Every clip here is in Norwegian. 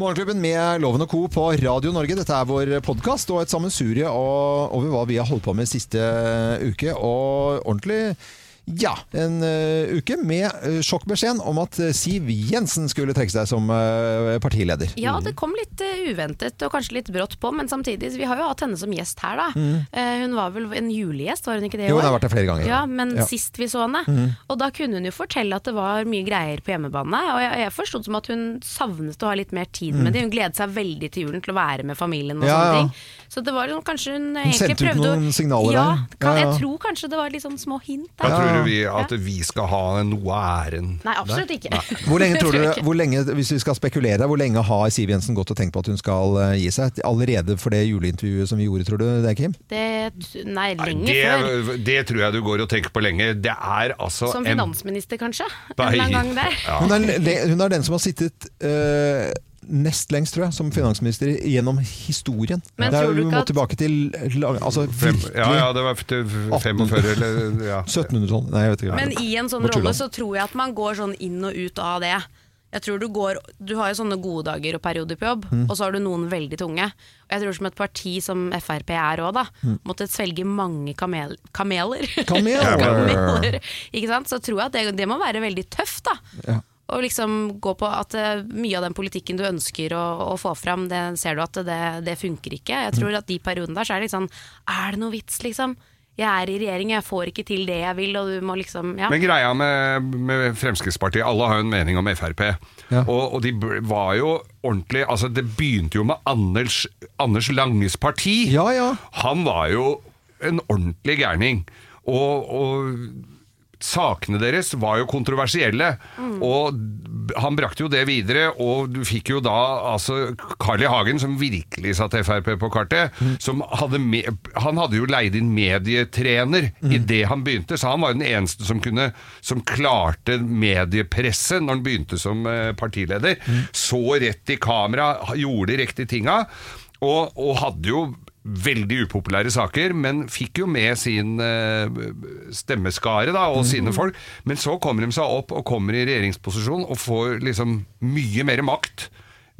Morgenklubben med Loven og Co. på Radio Norge. Dette er vår podkast og et sammensurie over hva vi har holdt på med siste uke. Og ordentlig ja, en uh, uke med uh, sjokkbeskjeden om at eh, Siv Jensen skulle trekke seg som uh, partileder. Ja, det kom litt uventet og kanskje litt brått på, men samtidig, vi har jo hatt henne som gjest her, da. Eh, hun var vel en julegjest, var hun ikke det Jo, hun har vært der flere ganger. Ja, men Ja. sist vi så henne. Og da kunne hun jo fortelle at det var mye greier på hjemmebane. Og jeg, jeg forstod som at hun savnet å ha litt mer tid med det. Hun gledet seg veldig til julen, til å være med familien og Ja, sånne ja. ting. Så det var jo kanskje hun, egentlig prøvde å Hun sendte ut noen signaler ja, der. Kan, Ja, ja. Jeg tror kanskje det var litt sånn små hint der. der. tror du vi at vi skal ha noe av æren Nei, absolutt ikke. Hvor lenge tror du, hvor lenge, hvis vi skal spekulere, hvor lenge har Siv Jensen gått og tenkt på at hun skal eh, gi seg? Allerede for det juleintervjuet som vi gjorde, tror du det, Kim? Det, nei, lenge nei, det, det tror jeg du går og tenker på lenge. Det er altså Som en- finansminister, kanskje? En Nei. eller annen gang der. Ja. Hun er, hun er den som har sittet eh, nest lengst, tror jeg, som finansminister gjennom historien. Men er, du vi ikke må at- tilbake til altså, Fem, ja, ja, det var 45 eller ja. 1700-tallet. Nei, jeg vet ikke. Men i en sånn rolle så tror jeg at man går sånn inn og ut av det. Jeg tror Du går, du har jo sånne gode dager og perioder på jobb, Mm. og så har du noen veldig tunge. Og jeg tror som et parti som Frp er òg, da, Mm. måtte svelge mange kamel, kameler. Kameler. Kameler. Ikke sant? Så tror jeg at det, det må være veldig tøft, da. Ja. Og liksom gå på at eh, mye av den politikken du ønsker å, å få fram, det ser du at det, det funker ikke. Jeg tror at de periodene der så er det litt sånn Er det noe vits, liksom? Jeg er i regjering, jeg får ikke til det jeg vil, og du må liksom Ja. Men greia med, med Fremskrittspartiet, alle har jo en mening om Frp. Ja. Og, og de var jo ordentlig Altså Det begynte jo med Anders, Anders Langes parti. Ja, ja. Han var jo en ordentlig gærning. Og, og sakene deres var jo kontroversielle. Og han brakte jo det videre, og du fikk jo da altså Carl I. Hagen, som virkelig satte Frp på kartet, som hadde med, Han hadde jo leid inn medietrener i det han begynte, så han var den eneste som kunne Som klarte mediepresset når han begynte som partileder. partileder. Så rett i kamera, gjorde de riktige tinga, og, og hadde jo veldig upopulære saker, men fikk jo med sin eh, stemmeskare da, og sine folk. Men så kommer de seg opp og kommer i regjeringsposisjon og får liksom mye mer makt.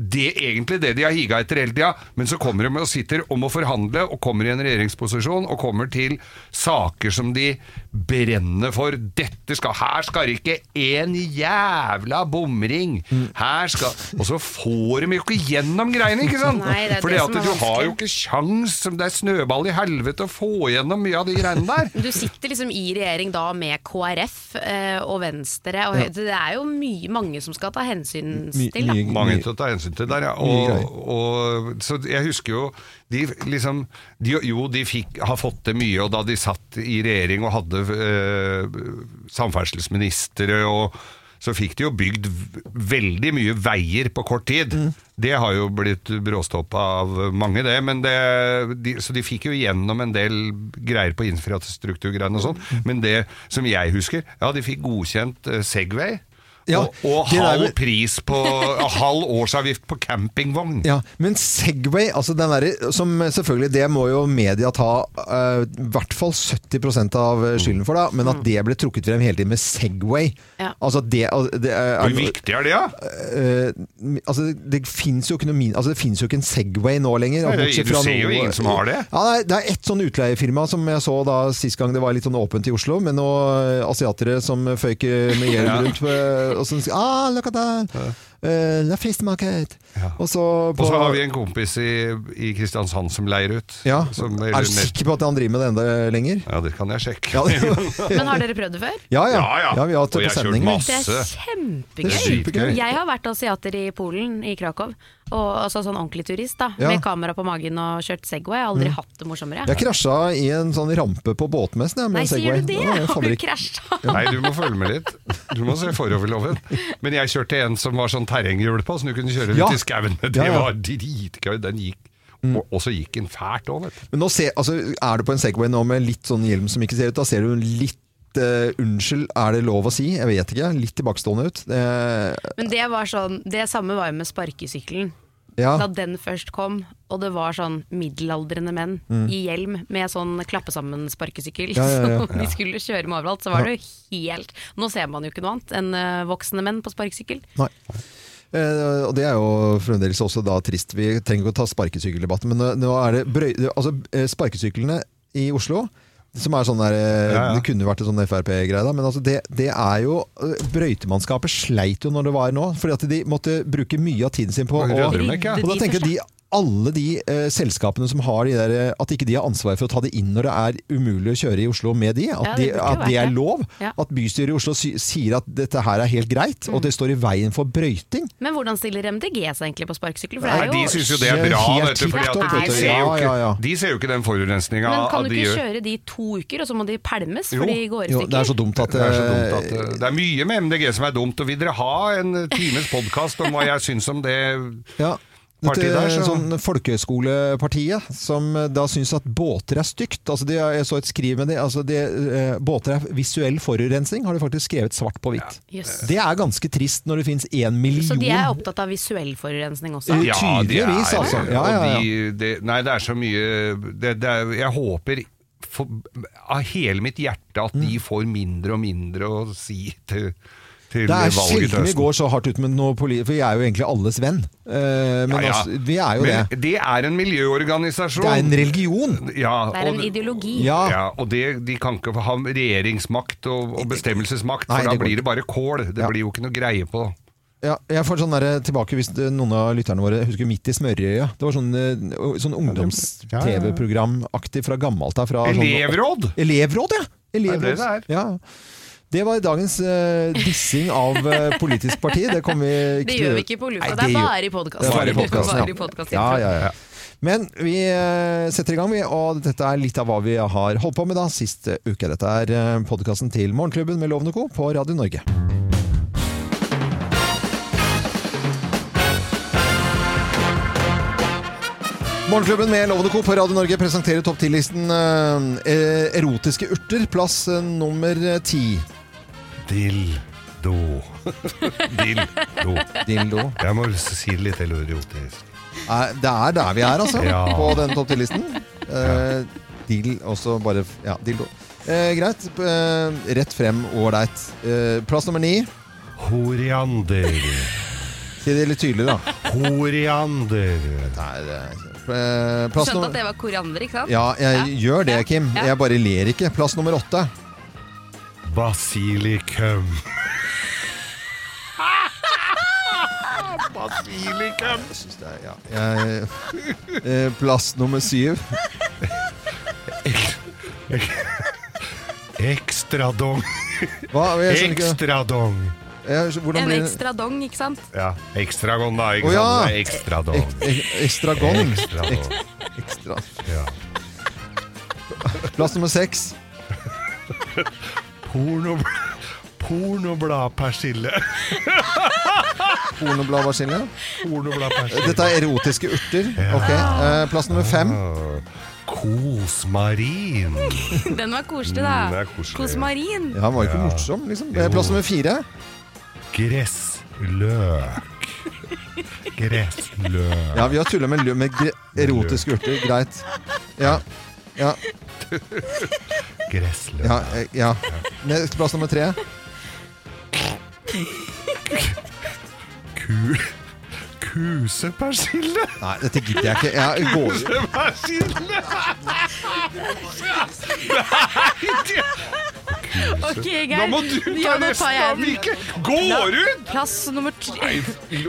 Det egentlig det de har higa etter hele tida, men så kommer de og sitter og må forhandle og kommer i en regjeringsposisjon og kommer til saker som de brenner for. Dette skal Her skal det ikke en jævla bomring! Her skal Og så får de jo ikke gjennom greiene, ikke sant? For du har jo ikke sjans, som det er snøball i helvete å få gjennom mye av de greiene der. Du sitter liksom i regjering da med KrF eh, og Venstre, og det er jo mye, mange som skal ta hensyn til. Da. Mange til å ta hensyn til der, ja. Og, og, så jeg husker jo de liksom de, Jo, de fikk, har fått til mye, og da de satt i regjering og hadde eh, samferdselsministre og så fikk de jo bygd veldig mye veier på kort tid. Det har jo blitt bråstoppa av mange, det. Men det de, så de fikk jo gjennom en del greier på infrastrukturgreiene og sånn. Men det som jeg husker, ja, de fikk godkjent eh, Segway. Ja, og og halv der... pris på halv årsavgift på campingvogn. Ja, men Segway, altså den der, som selvfølgelig det må jo media ta eh, i hvert fall 70% av skylden for, da, men at det ble trukket frem hele tiden med Segway Ja. Altså det, det er, Hvor viktig er det, da? Uh, altså det fins jo altså jo ikke en Segway nå lenger. Nei, det- du fra ser jo noe- ingen som har det. Ja, nei, det er ett sånn utleiefirma som jeg så da sist gang det var litt sånn åpent i Oslo, med noen asiatere som føyk med hjelm rundt. Eh, Og sånn ah, look at that! Uh, the fish market! Ja. Og så Og så har vi en kompis i, i Kristiansand som leier ut. Ja, Som, Er du sikker på at han driver med det enda lenger? Ja, det kan jeg sjekke. Ja, det- Men har dere prøvd det før? ja, ja. Ja, ja. vi har hatt det på sending. Det er Det kjempegøy. er supergøy. Jeg har vært asiater i Polen, i Krakow. Og, altså sånn ordentlig turist, da. Ja. Med kamera på magen og kjørt Segway. Jeg har aldri hatt det morsommere. Jeg krasja i en sånn rampe på båtmessen jeg, med Nei, Segway. Nei, sier du det? Ja, Har du ikke- krasja? Nei, du må følge med litt. Du må se foroverloven. Men jeg kjørte en som var sånn terrenghjul på, så du kunne kjøre Ja. ut i skauen. Det Ja, ja. var dritgøy. Den gikk. Og, og så gikk den fælt òg, vet du. Men nå ser, altså, er du på en Segway nå med litt sånn hjelm som ikke ser ut, da ser du litt eh, Unnskyld, er det lov å si? Jeg vet ikke. Litt tilbakestående ut. Uh, Men det var sånn Det samme var jo med sparkesykkelen. ja. Da den først kom, og det var sånn middelaldrende menn i hjelm med sånn klappe-sammen-sparkesykkel Mm. Ja, ja, ja. som de skulle kjøre med overalt, så var det jo helt Nå ser man jo ikke noe annet enn eh, voksne menn på sparkesykkel. Nei. Eh, og det er jo fremdeles også da trist. Vi trenger ikke å ta sparkesykkeldebatten, men nå, nå er det brøy, altså, eh, sparkesyklene i Oslo som er sånn der, eh, Ja, ja. Det kunne vært en sånn Frp-greie, men altså det, det er jo eh, Brøytemannskapet sleit jo når det var nå, fordi at de måtte bruke mye av tiden sin på å og da tenker jeg de, alle de eh, selskapene som har de der, eh, at ikke de har ansvar for å ta det inn når det er umulig å kjøre i Oslo med de, at, Ja, det de, at det er lov. Ja. At bystyret i Oslo sy sier at dette her er helt greit, og at det står i veien for brøyting. Men hvordan stiller MDG seg egentlig på sparkesykkel? For Nei, det er de jo syns jo det er bra, vet du, fordi at de, ser jo Ja, ja, ja. ikke, de ser jo ikke den forurensninga Men kan du ikke gjør. kjøre de i to uker, og så må de pælmes Jo. for de går i Jo, det er så dumt at, Det er, så dumt eh, at uh, det er mye med MDG som er dumt, og vil dere ha en times podkast om hva jeg syns om det Ja. Dette der, så sånn Folkehøyskolepartiet, som eh, da syns at båter er stygt. Altså de, jeg så et skriv med det. Altså de, eh, båter er visuell forurensning, har de faktisk skrevet svart på hvitt. Jøss. Det er ganske trist når det finnes én million Så de er opptatt av visuell forurensning også? Ja. Tydeligvis, altså. Ja, ja, ja. de- det- nei, det er så mye det, det er, Jeg håper for, av hele mitt hjerte at Mm. de får mindre og mindre å si til, til Det er valget sjelden vi går så hardt ut med noe politisk, For vi er jo egentlig alles venn. Eh, men Ja, ja. Altså, vi er jo Men det. det er en miljøorganisasjon. Det er en religion. Ja, Det er en ideologi. Ja. Ja, og det, de kan ikke ha regjeringsmakt og, og bestemmelsesmakt, Nei, for da blir det bare kål. Det Ja. blir jo ikke noe greie på. Ja, jeg får sånn der, tilbake hvis noen av lytterne våre husker Midt i smørøyet. Det var sånn, eh, sånn ungdoms-TV-programaktig fra gammelt av. Elevråd! sånn- Elevråd! Elevråd, ja! det Elevråd. det er. Ja. Det var dagens uh, dissing av uh, politisk parti. Det vi Det gjør vi ikke på lufta, det er bare i podkasten. Ja. Ja, ja. Men vi uh, setter i gang, vi, og dette er litt av hva vi har holdt på med da sist uke. Dette er podkasten til Morgenklubben med Lovende Co. på Radio Norge. Morgenklubben med Lovende Co. på Radio Norge presenterer topp 10-listen eh, erotiske urter, plass nummer ti. Dildo. Dildo. Dildo. Jeg må si det litt elodiotisk. Det er der vi er, altså, Ja. på den topp 10-listen. Eh, dill, også bare Ja, dildo. Eh, greit. Eh, rett frem, ålreit. Eh, plass nummer ni. Horiander. Si det litt tydeligere, da. Horiander. Det er, eh, plass Skjønte at det var koriander, ikke sant? Ja, jeg gjør det, Kim. Ja. Jeg bare ler ikke. Plass nummer åtte. Basilikum. Basilikum. Jeg syns det er, ja. jeg, eh, plass nummer syv. Ekstradong. Hva? Jeg ikke. Ekstradong. En ekstra dong, ikke sant? Ja, ekstragon da, ikke oh, ja. sant? Ekstradong. Ek, ek, ekstragon. Ek, ekstra. Ja. Plass nummer seks. Porno, pornobladpersille. Pornobladvarsille. Pornobladpersille. Dette er erotiske urter. Ok, uh, Plass nummer fem. Kosmarin. Den var koselig, da. Mm, koselig. Kosmarin. Ja, han var ikke ja. morsom, liksom. Plass nummer fire. Gressløk. Gressløk. Ja, vi har tulla med, med gre erotiske urter. Greit. Ja. Ja. Gressløk. ja, eh, ja. Ned- Plass nummer tre. Ku... Kusepersille. Nei, dette gidder jeg ikke. Jeg går jo. Persille! Ok, Geir. Nå må du ta Ja, nå tar resten jeg av den. Vike. Går ut! Plass nummer, tre,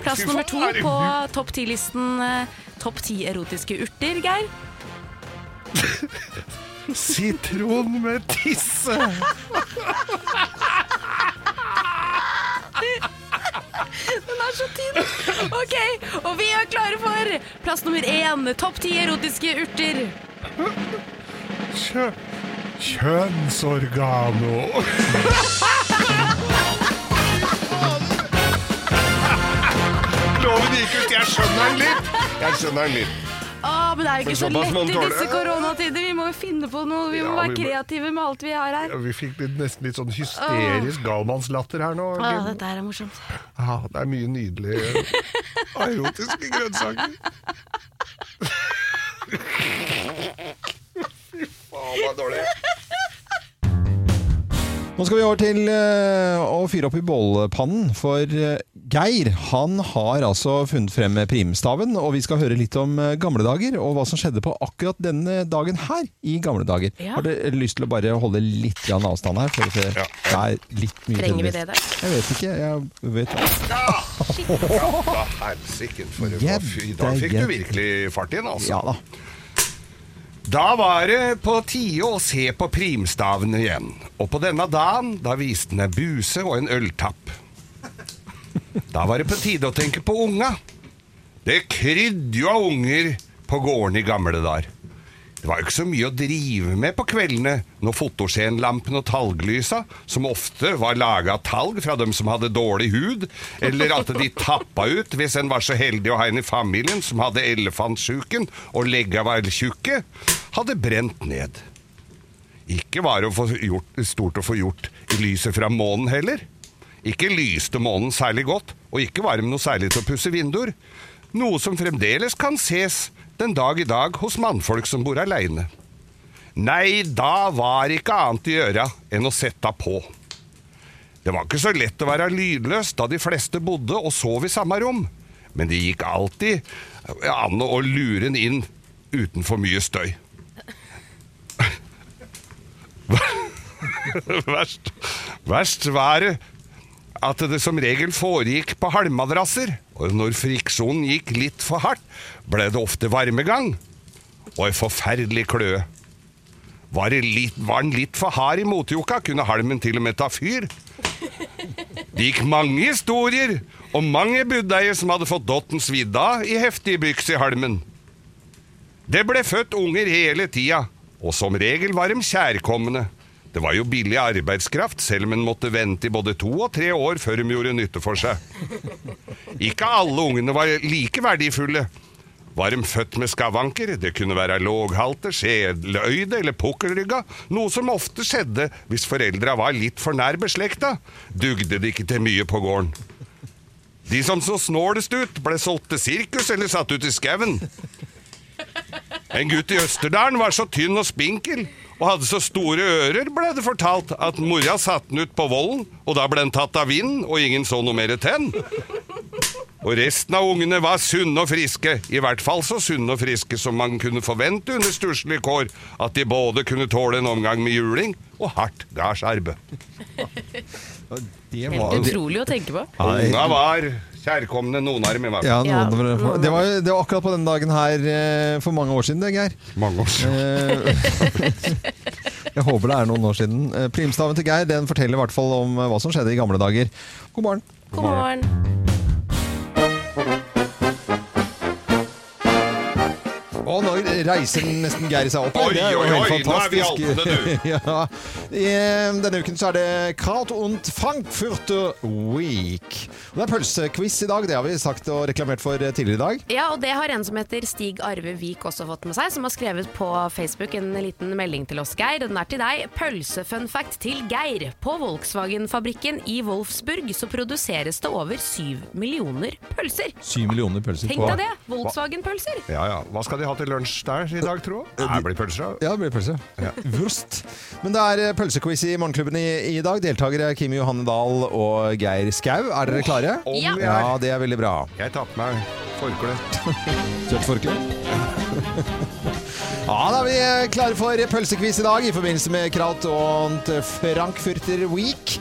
plass nummer to på topp ti-listen eh, Topp ti erotiske urter, Geir. Sitron med tisse. Den er så tynn! Ok, og vi er klare for plass nummer én. Topp ti erotiske urter. Kjø kjønnsorgano. Loven gikk ut. Jeg skjønner den litt. Jeg skjønner den litt. Å, men det er jo ikke så lett i disse koronatider. Vi må jo finne på noe. Vi må Ja, være vi må- kreative med alt vi har her. Ja, vi fikk litt, nesten litt sånn hysterisk galmannslatter her nå. Å, Kim. dette her er morsomt. Ja, det er mye nydelige erotiske grønnsaker. Fy faen, det dårlig. Nå skal vi over til eh, å fyre opp i bålpannen, for eh, Geir han har altså funnet frem primstaven, og vi skal høre litt om eh, gamle dager og hva som skjedde på akkurat denne dagen her i gamle dager. Ja. Har du lyst til å bare holde litt grann avstand her? For det er litt mye Trenger vi det der? Jeg vet ikke. Jeg vet ikke helsike, for å få fy. Da fikk du virkelig fart inn, altså. Ja da. Da var det på tide å se på primstavene igjen. Og på denne dagen, da viste den en buse og en øltapp. Da var det på tide å tenke på unga. Det krydde jo av unger på gården i gamle dager. Det var jo ikke så mye å drive med på kveldene når fotogenlampen og talglysa, som ofte var laga av talg fra dem som hadde dårlig hud, eller at de tappa ut hvis en var så heldig å ha en i familien som hadde elefantsjuken og legga var tjukke, hadde brent ned. Ikke var det gjort, stort å få gjort i lyset fra månen heller. Ikke lyste månen særlig godt, og ikke var det noe særlig til å pusse vinduer. Noe som fremdeles kan ses den dag i dag hos mannfolk som bor aleine. Nei, da var ikke annet å gjøre enn å sette på. Det var ikke så lett å være lydløs da de fleste bodde og sov i samme rom, men det gikk alltid an å lure den inn uten for mye støy. verst, verst var det at det som regel foregikk på halmmadrasser, og når friksjonen gikk litt for hardt, ble det ofte varmegang, og en forferdelig kløe. Var, var den litt for hard i motjokka, kunne halmen til og med ta fyr. Det gikk mange historier om mange budeier som hadde fått dotten svidd av i heftige byks i halmen. Det ble født unger hele tida, og som regel var de kjærkomne. Det var jo billig arbeidskraft, selv om en måtte vente i både to og tre år før de gjorde nytte for seg. Ikke alle ungene var like verdifulle. Var de født med skavanker, det kunne være låghalte, skjedeløyde eller pukkelrygga, noe som ofte skjedde hvis foreldra var litt for nær beslekta, dugde det ikke til mye på gården. De som så snålest ut, ble solgt til sirkus eller satt ut i skauen. En gutt i Østerdalen var så tynn og spinkel og hadde så store ører, ble det fortalt, at mora satte den ut på vollen, og da ble den tatt av vinden, og ingen så noe mer tenn. Og resten av ungene var sunne og friske, i hvert fall så sunne og friske som man kunne forvente under stusslige kår, at de både kunne tåle en omgang med juling og hardt gardsarbeid. Det Helt var, utrolig å tenke på. Unga var kjærkomne, nonarm, i hvert fall. ja, noen, Ja, det, var, det, var, det var akkurat på den dagen her eh, for mange år siden, det, Geir. Mange år siden. Eh, Jeg håper det er noen år siden. Eh, Primstaven til Geir den forteller i hvert fall om hva som skjedde i gamle dager. God morgen. God morgen. Og nå reiser nesten Geir seg opp. Oi, oi, oi, nå er vi. Alpene, du. ja. Denne uken så er det Kraut und Frankfurter Week. Og det er pølsequiz i dag, det har vi sagt og reklamert for eh, tidligere i dag. Ja, og det har en som heter Stig Arve Vik også fått med seg, som har skrevet på Facebook en liten melding til oss, Geir. Den er til deg. Pølsefun-fact til Geir. På Volkswagen-fabrikken i Wolfsburg så produseres det over syv millioner pølser. Syv millioner pølser Tenk deg det! Volkswagen-pølser. Ja, ja. Hva skal de ha til lunsj der i dag, tro? Det blir pølser. da. Ja, det blir pølse. Wurst. Men det er eh, pølsequiz i Morgenklubben i, i dag. Deltakere er Kim Johanne Dahl og Geir Skau. Er dere klare? Oh, Ja. Ja, det er veldig bra. Jeg tar på meg forkle. Kjøpt forkle. Ja, da er vi eh, klare for pølsequiz i dag i forbindelse med Kraut og Frankfurter Week.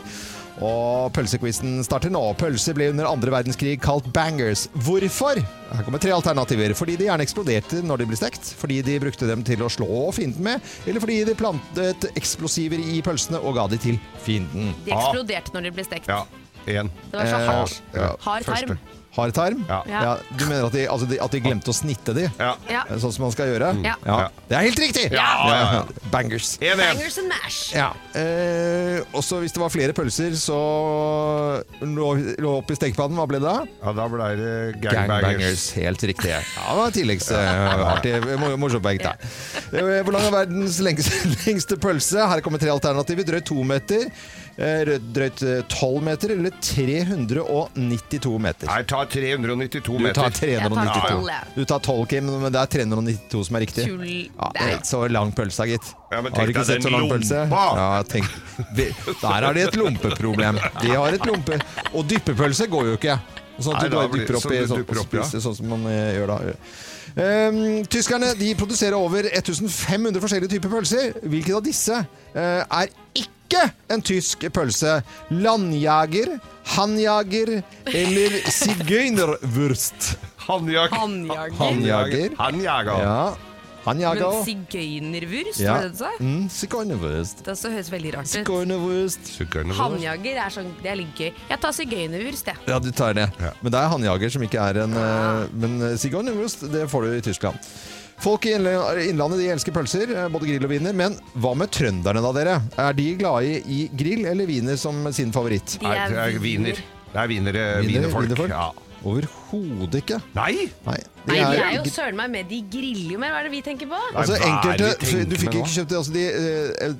Og pølsequizen starter nå. Pølser ble under andre verdenskrig kalt bangers. Hvorfor? Her kommer tre alternativer. Fordi de gjerne eksploderte når de ble stekt, fordi de brukte dem til å slå fienden med, eller fordi de plantet eksplosiver i pølsene og ga de til fienden. De eksploderte når de ble stekt. Ja, én. Det var så Eh, hardt. ja, Hard første. tarm. Hard tarm? Ja. Ja. Du mener at de, altså de, at de glemte å snitte de? Ja. Ja. Sånn som man skal gjøre? Ja. Det er helt riktig! Ja, ja, ja. Bangers. 1-1. Bangers and mash. Ja. Eh, også hvis det var flere pølser, så lå, lå oppi stekepannen. Hva ble det da? Ja, da ble det gangbangers. Helt riktig. Ja, det var tilleggsartig. Morsomt poeng, da. Eh, Hvor lang er verdens lengste, lengste pølse? Her kommer tre alternativer. Drøyt to meter, eh, drøyt eh, tolv meter eller 392 meter. Nei, ta 392 meter. Du tar 392. tolv. Du tar 12, Kim, men det er 392 som er riktig. Ja, så lang pølse, gitt. Ja, men har du tenk ikke deg sett så den lang pølse? lompa. Ja, tenk. Der har de et lompeproblem. De har et lompe... Og dyppepølse går jo ikke. Sånn at du bare dypper opp sånn i sånn, opp, spiser sånn som man eh, gjør da. Um, tyskerne de produserer over 1500 forskjellige typer pølser. Hvilken av disse uh, er ikke en tysk pølse? Landjager, hannjager eller sigøynerwurst? Hanjager Hannjager. Hannjager. Hanjager. Ja, hannjager. Men sigøynerwurst, Ja. var det det du sa? Mm, sigøynerwurst. Det høres veldig rart ut. Hannjager er, sånn, det er litt gøy. Jeg tar sigøynerwurst, jeg. Ja, du tar det. Ja. Men det er hannjager som ikke er en eh, Men eh, sigøynerwurst, det får du i Tyskland. Folk i Innlandet de elsker pølser, eh, både grill og wiener. Men hva med trønderne, da, dere? Er de glade i, grill eller wiener som sin favoritt? De Nei, er det er wiener. Det er viner, Wiener- wienerfolk? Ja. Overhodet ikke. Nei! Nei. Nei, de er jo søren meg med. De griller jo mer. Hva er det vi tenker på? Altså enkelte, Du fikk ikke kjøpt det altså de, eh,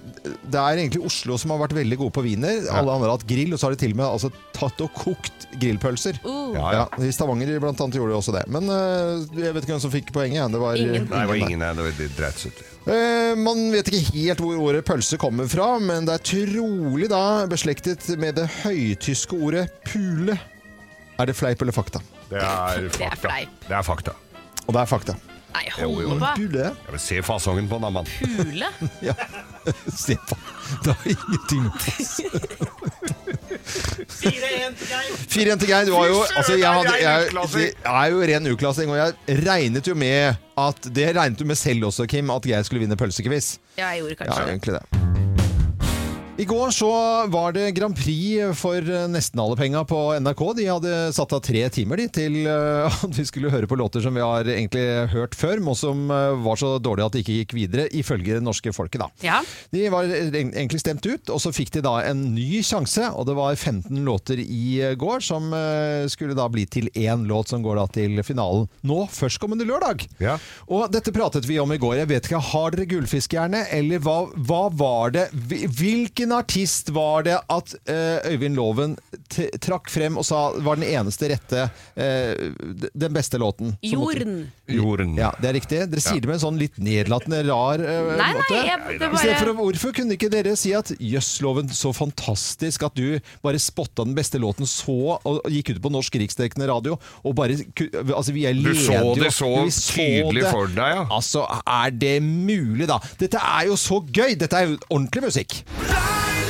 Det er egentlig Oslo som har vært veldig gode på wiener. Alle andre har hatt grill, og så har de til og med altså, tatt og kokt grillpølser. Uh, Ja, Ja, ja. I Stavanger blant annet gjorde de også det. Men eh, jeg vet ikke hvem som fikk poenget. Det var Ingen. Nei, det var ingen, det var det dreit ut. Eh, man vet ikke helt hvor ordet pølse kommer fra, men det er trolig da beslektet med det høytyske ordet pule. Er det fleip eller fakta? Det er er fakta. fleip. Det er fakta. Og det er fakta. Nei, hold på. Pule? Jeg vil se fasongen på den, mann. Pule? Ja. Se på. Det har ingenting med oss. 4-1 til Geir. Du var jo altså, jeg, hadde, jeg, er jeg, er jo ren uklassing, og jeg regnet jo med at Det regnet du med selv også, Kim, at Geir skulle vinne pølsekviss. Ja, jeg gjorde kanskje ja, egentlig det. I går så var det Grand Prix for nesten alle penga på NRK. De hadde satt av tre timer de, til eh, at vi skulle høre på låter som vi har egentlig hørt før, men som eh, var så dårlige at de ikke gikk videre, ifølge det norske folket. da. Ja. De var egentlig stemt ut, og så fikk de da en ny sjanse. Og det var 15 låter i går som eh, skulle da bli til én låt som går da til finalen nå førstkommende lørdag. Ja. Og dette pratet vi om i går. Jeg vet ikke, Har dere gullfiskhjerne, eller hva, hva var det? Hvil- Hvilken artist var det at eh, Øyvind Loven trakk frem og sa var den eneste rette, eh, den beste låten? Måtte- Jorden. Ja, det er riktig. Dere sier det med en sånn litt nedlatende, rar uh, Nei, måte. nei, jeg, det I stedet for, bare å- hvorfor kunne ikke dere si at jøssloven, så fantastisk at du bare spotta den beste låten så, og gikk ut på norsk riksdekkende radio, og bare ku- Altså, vi er Du så det så Vi så tydelig det. for deg, ja. Altså, er det mulig, da? Dette er jo så gøy! Dette er jo ordentlig musikk. Blind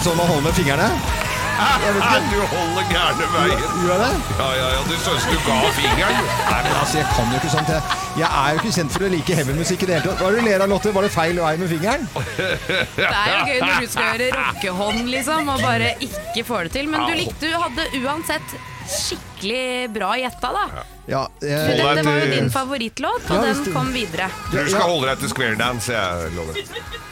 det sånn man holder med fingrene? Du holder gærne veien. Gjør det? Ja, ja, ja, du syns du ga fingeren. Nei, men altså, jeg kan jo ikke sånt. Jeg, jeg er jo ikke kjent for å like heavymusikk i det hele tatt. Hva er det du ler av, Lotte? Var det feil vei med fingeren? Det er jo gøy når du skal gjøre rockehånd, liksom, og bare ikke får det til. Men du likte Du hadde uansett skikkelig bra gjetta, da. Ja, jeg, det, det, var jo din favorittlåt, og ja, den kom videre. Du skal holde deg til square dance, jeg lover.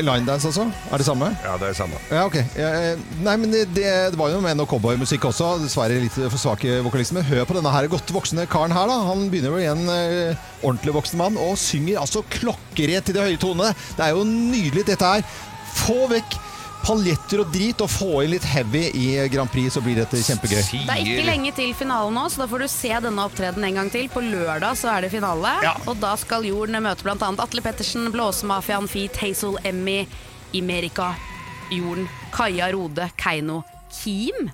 Line dance, altså? Er det samme? Ja, det er samme. Ja, ok. Eh, nei, men det, det, var jo med noe cowboymusikk også. Dessverre litt for svake vokalister. Men hør på denne her godt voksne karen her, da. Han begynner jo igjen en ordentlig voksen mann og synger altså klokkerett til de høye tonene. Det er jo nydelig, dette her. Få vekk paljetter og drit og få inn litt heavy i Grand Prix, så blir dette kjempegøy. Det er ikke lenge til finalen nå, så da får du se denne opptredenen en gang til. På lørdag så er det finale, Ja. og da skal Jorden møte bl.a. Atle Pettersen, Blåsemafiaen, Feet, Hazel, Emmy, Imerika, Jorden, Kaja Rode, Keiino, Kim.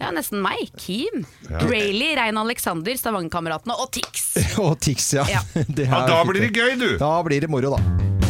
Det er nesten meg. Kim. Rayleigh, Rein Alexander, Stavangerkameratene og Tix. Og Tix, ja. Ja. Det Ja, da blir det gøy, du. Da blir det moro, da.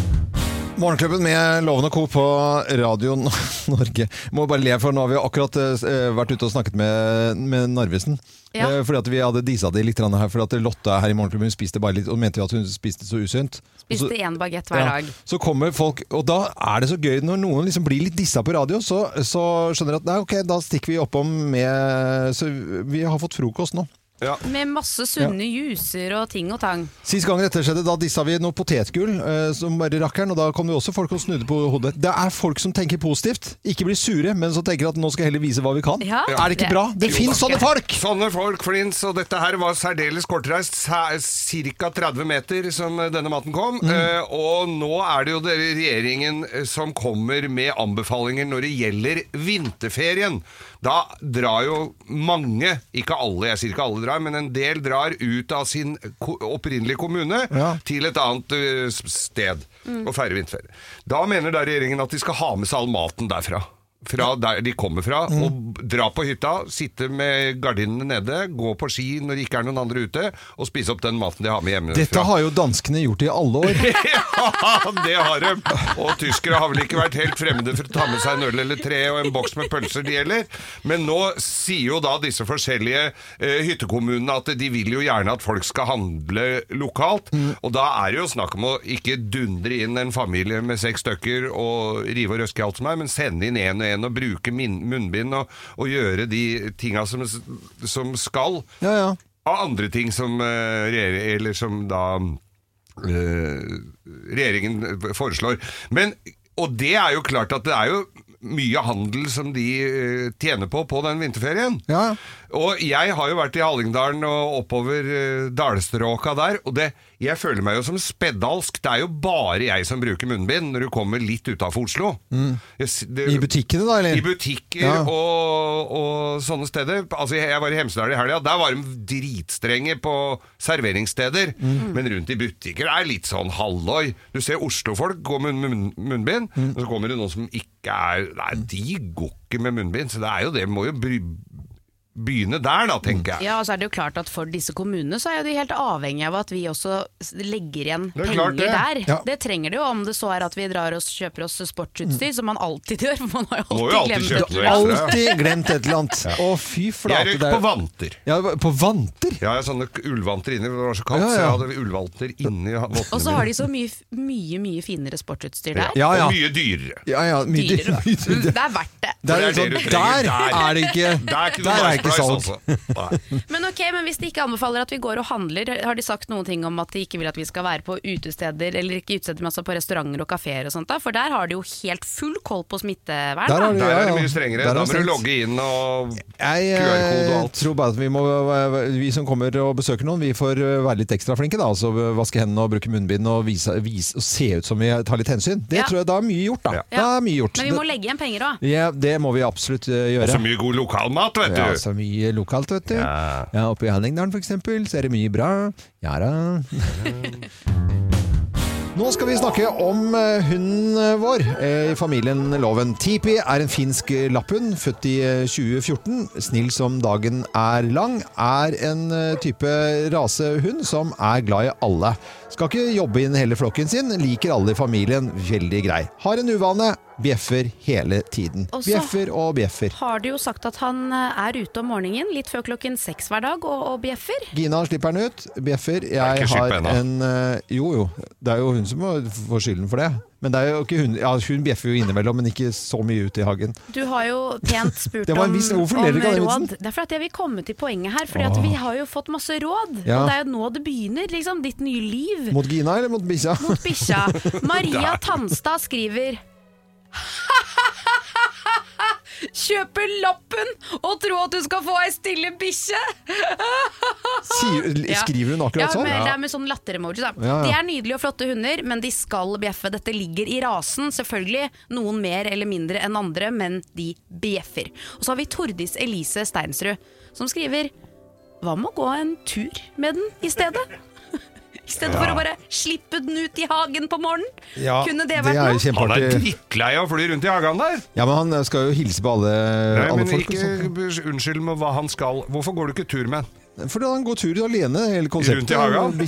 Morgenklubben med Lovende Co. på Radio Norge. Må bare le, for nå har vi akkurat eh, vært ute og snakket med, med Narvesen. Ja. Eh, fordi at vi hadde disa det litt her, fordi at Lotte her i Morgenklubben hun spiste bare litt, og mente jo at hun spiste så usunt. Spiste én bagett hver ja, dag. så kommer folk, og da er det så gøy når noen liksom blir litt dissa på radio, så, så skjønner de at nei, ok, da stikker vi oppom med Så vi har fått frokost nå. Ja. Med masse sunne juicer og ting og tang. Sist gang dette skjedde, da dissa vi noe potetgull eh, som bare rakkeren, og da kom det også folk og snudde på hodet. Det er folk som tenker positivt, ikke blir sure, men som tenker at nå skal jeg heller vise hva vi kan. Ja, er det ikke det- bra? Det Jo, fins sånne folk! Sånne folk, Flins, og dette her var særdeles kortreist. Ca. 30 meter som denne maten kom. Eh, og nå er det jo det regjeringen eh, som kommer med anbefalinger når det gjelder vinterferien. Da drar jo mange, ikke alle, jeg sier ikke alle drar, men en del drar ut av sin opprinnelige kommune Ja. til et annet sted mm. og feirer vinterferie. Da mener da regjeringen at de skal ha med seg all maten derfra. Fra der de kommer fra, og dra på hytta, sitte med gardinene nede, gå på ski når det ikke er noen andre ute, og spise opp den maten de har med hjemme. Dette har jo danskene gjort i alle år. ja, det har de. Og tyskere har vel ikke vært helt fremmede for å ta med seg en øl eller tre og en boks med pølser, de heller. Men nå sier jo da disse forskjellige eh, hyttekommunene at de vil jo gjerne at folk skal handle lokalt. Og da er det jo snakk om å ikke dundre inn en familie med seks stykker og rive og røske alt som er, men sende inn en og en og bruke munnbind og, og gjøre de tinga som, som skal Ja, ja. av andre ting som, eh, eller som da eh, regjeringen foreslår. Men, og det er jo klart at det er jo mye handel som de eh, tjener på på den vinterferien. Ja, Ja. Og jeg har jo vært i Hallingdalen og oppover uh, dalstråka der, og det, jeg føler meg jo som speddalsk. Det er jo bare jeg som bruker munnbind når du kommer litt utafor Oslo. Jeg det- I butikkene, da, eller? i butikker Ja. og, og sånne steder. Altså, jeg var i Hemsedal i helga. Der var de dritstrenge på serveringssteder. Mm. Men rundt i butikker er litt sånn halloi. Du ser Oslo-folk gå med munn, munnbind, Mm. og så kommer det noen som ikke er Nei, de går ikke med munnbind. Så det er jo det. Må jo bry, begynne der, da, tenker jeg. Ja, og så er det jo klart at For disse kommunene så er jo de helt avhengig av at vi også legger igjen er penger det. der. Ja. Det trenger de jo, om det så er at vi drar og kjøper oss sportsutstyr, som man alltid gjør. For man har jo alltid, jo alltid glemt det. Alltid glemt et eller annet. Å, fy Jeg flate. røyk det er- på vanter. Ja, på vanter? Ja, jeg har sånne ullvanter inni. Det var så kaldt, Ja, så jeg hadde ullvanter inni vottene Og så har de så mye, mye mye finere sportsutstyr der. Ja, ja. Og mye dyrere. Ja, ja. Mye, Dyrere. dyrere. Det er verdt det. Der er, det er sånn, det du trenger der der. er det ikke Der er ikke ikke salg. altså. Men ok, men hvis de ikke anbefaler at vi går og handler, har de sagt noen ting om at de ikke vil at vi skal være på utesteder, eller ikke utesteder, men altså på restauranter og kafeer og sånt da? For der har de jo helt full koll på smittevern. Der har de- Der ja, er det mye strengere. Er Da må du logge inn og Jeg QR-kode og alt. alt. tror bare at vi, må, vi som kommer og besøker noen, vi får eh, være litt ekstra flinke. da, altså Vaske hendene og bruke munnbind og, vise, vise, og se ut som vi tar litt hensyn. Det Ja. tror jeg da er mye gjort. da. Ja. Da er mye gjort. Men vi må legge igjen penger òg. ja, det må vi absolutt gjøre. Og så mye god lokalmat, vet du. Så mye lokalt, vet du. Ja. Ja, Oppe i Hallingdalen for eksempel, så er det mye bra. Ja da. Nå skal vi snakke om eh, hunden vår eh, i familien Loven. Tipi er en finsk lapphund, født i eh, 2014. Snill som dagen er lang. Er en eh, type rasehund som er glad i alle. Skal ikke jobbe inn hele flokken sin. Liker alle i familien. Veldig grei. Har en uvane. Bjeffer hele tiden. Bjeffer og bjeffer. Har du jo sagt at han eh, er ute om morgenen litt før klokken seks hver dag og, og bjeffer? Gina slipper den ut. Bjeffer. er Jeg har en eh, Jo, jo. Det er jo hun som må få skylden for det. Men det er jo ikke hun Ja, hun bjeffer jo innimellom, men ikke så mye ute i hagen. Du har jo pent spurt Det var en om, om råd. Det er for at jeg vil komme til poenget her. Fordi at vi har jo fått masse råd. Ja. Og det er jo nå det begynner. Liksom, ditt nye liv. Mot Gina eller mot bikkja? mot bikkja. Maria Tanstad skriver Kjøper lappen og tror at du skal få ei stille bikkje! Skriver hun Ja, akkurat sånn? med, det er med sånn latter-emoji. Ja, ja. De er nydelige og flotte hunder, men de skal bjeffe. Dette ligger i rasen. Selvfølgelig noen mer eller mindre enn andre, men de bjeffer. Og så har vi Tordis Elise Steinsrud, som skriver Hva med å gå en tur med den i stedet? I stedet for å bare slippe den ut i hagen på morgenen. Ja, Kunne det det vært er noe? Han er kjempeartig. drittlei av å fly rundt i hagen der. Ja, men han skal jo hilse på alle, Nei, alle men folk. ikke unnskyld med hva han skal. Hvorfor går du ikke tur med han? Fordi han går tur alene, hele konseptet. Rundt i hagen?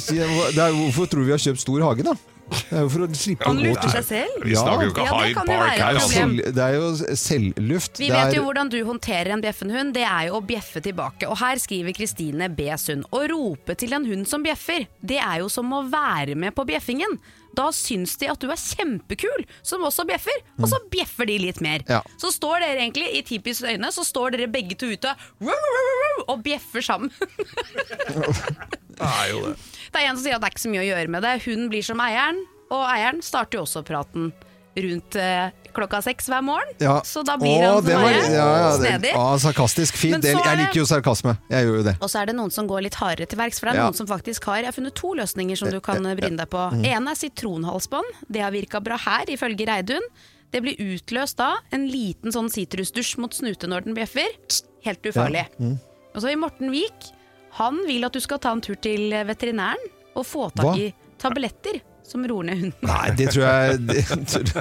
Det er, hvorfor tror du vi har kjøpt stor hage, da? Det er jo for å slippe Han å gå lurte tur. seg selv. Vi snakker jo ikke Ja, det Hyde kan jo Park være her. et er, Altså. problem. selv, det er jo selvluft. Vi Det vet er- jo hvordan du håndterer en bjeffen hund. Det er jo å bjeffe tilbake. Og her skriver Kristine B. Sund. Å rope til en hund som bjeffer, det er jo som å være med på bjeffingen. Da syns de at du er kjempekul, som også bjeffer, og så bjeffer de litt mer. Ja. Så står dere egentlig i Tipis øyne, så står dere begge to ute og bjeffer sammen. Det er jo det. Det er en som sier at det er ikke så mye å gjøre med det. Hun blir som eieren, og eieren starter jo også praten rundt eh, klokka seks hver morgen. Ja. Så da blir Åh, han det var- eier. ja, ja, det- Snedig. Ja, sarkastisk. Fint. Er Jeg liker jo sarkasme. Jeg gjør jo det. Og så er det noen som går litt hardere til verks, for det er Ja. noen som faktisk har Jeg har funnet to løsninger som du kan bryne deg på. Mm. En er sitronhalsbånd. Det har virka bra her, ifølge Reidun. Det blir utløst da en liten sånn sitrusdusj mot snute når den bjeffer. Helt ufarlig. Og så i Morten Wiik. han vil at du skal ta en tur til veterinæren og få tak Hva? i tabletter som roer ned hunden. Nei, det tror jeg Det,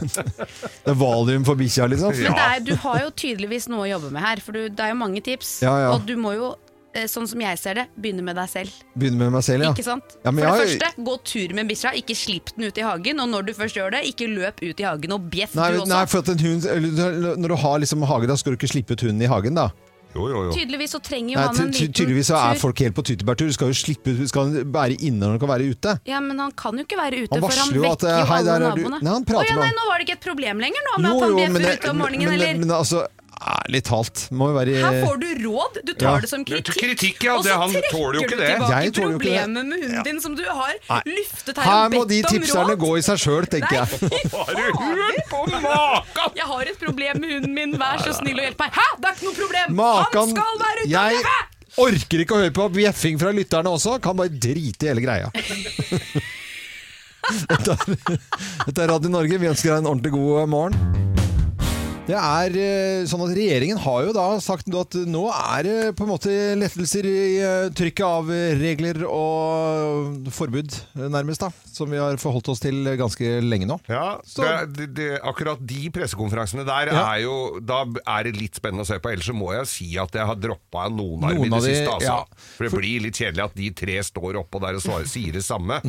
det er valium for bikkja, liksom. Men er, du har jo tydeligvis noe å jobbe med her, for du, det er jo mange tips. Ja, ja. Og du må jo, eh, sånn som jeg ser det, begynne med deg selv. Begynne med meg selv, ja. Ikke sant? Ja, For det jeg- første, gå tur med bikkja, ikke slipp den ut i hagen. Og når du først gjør det, ikke løp ut i hagen og bjeff du også. nei, for at en hund Når du har liksom hage, da skal du ikke slippe ut hunden i hagen, da. Jo, jo, jo. Tydeligvis så trenger jo Nei, han en ty liten tydeligvis så er tur. folk helt på tyttebærtur. Du skal jo slippe ut Skal han være inne når han kan være ute? Ja, men han kan jo ikke være ute, Han for han jo at, vekker jo hei, alle der er du- naboene. Nei, han prater Å ja, med nei, han. nå var det ikke et problem lenger nå, med at han bjeffer det- ute om morgenen, men, eller? men altså, ærlig talt må jo være Her får du råd, du tar Ja. det som kritikk. Kritikk, ja, og det- så han trekker tåler jo ikke du det. tilbake Jeg tåler jo ikke det. problemet med hunden din som du har Nei. luftet her, Her og må bedt de tipserne gå i seg sjøl, tenker jeg. På? Jeg har et problem med hunden min, vær så snill og hjelp meg. Hæ, det er ikke noe problem! Makan Han skal være ute og Jeg bjeffe! orker ikke å høre på bjeffing fra lytterne også. Kan bare drite i hele greia. Dette er, dette er Radio Norge. Vi ønsker deg en ordentlig god morgen. Det er eh, sånn at Regjeringen har jo da sagt at nå er det på en måte lettelser i eh, trykket av regler og forbud, eh, nærmest, da, som vi har forholdt oss til ganske lenge nå. Ja, Så- det, det, akkurat de pressekonferansene der Ja. er jo Da er det litt spennende å se på. Ellers så må jeg si at jeg har droppa noen av dem i det de- siste. Altså. ja. For det blir litt kjedelig at de tre står oppå der og svarer, sier det samme.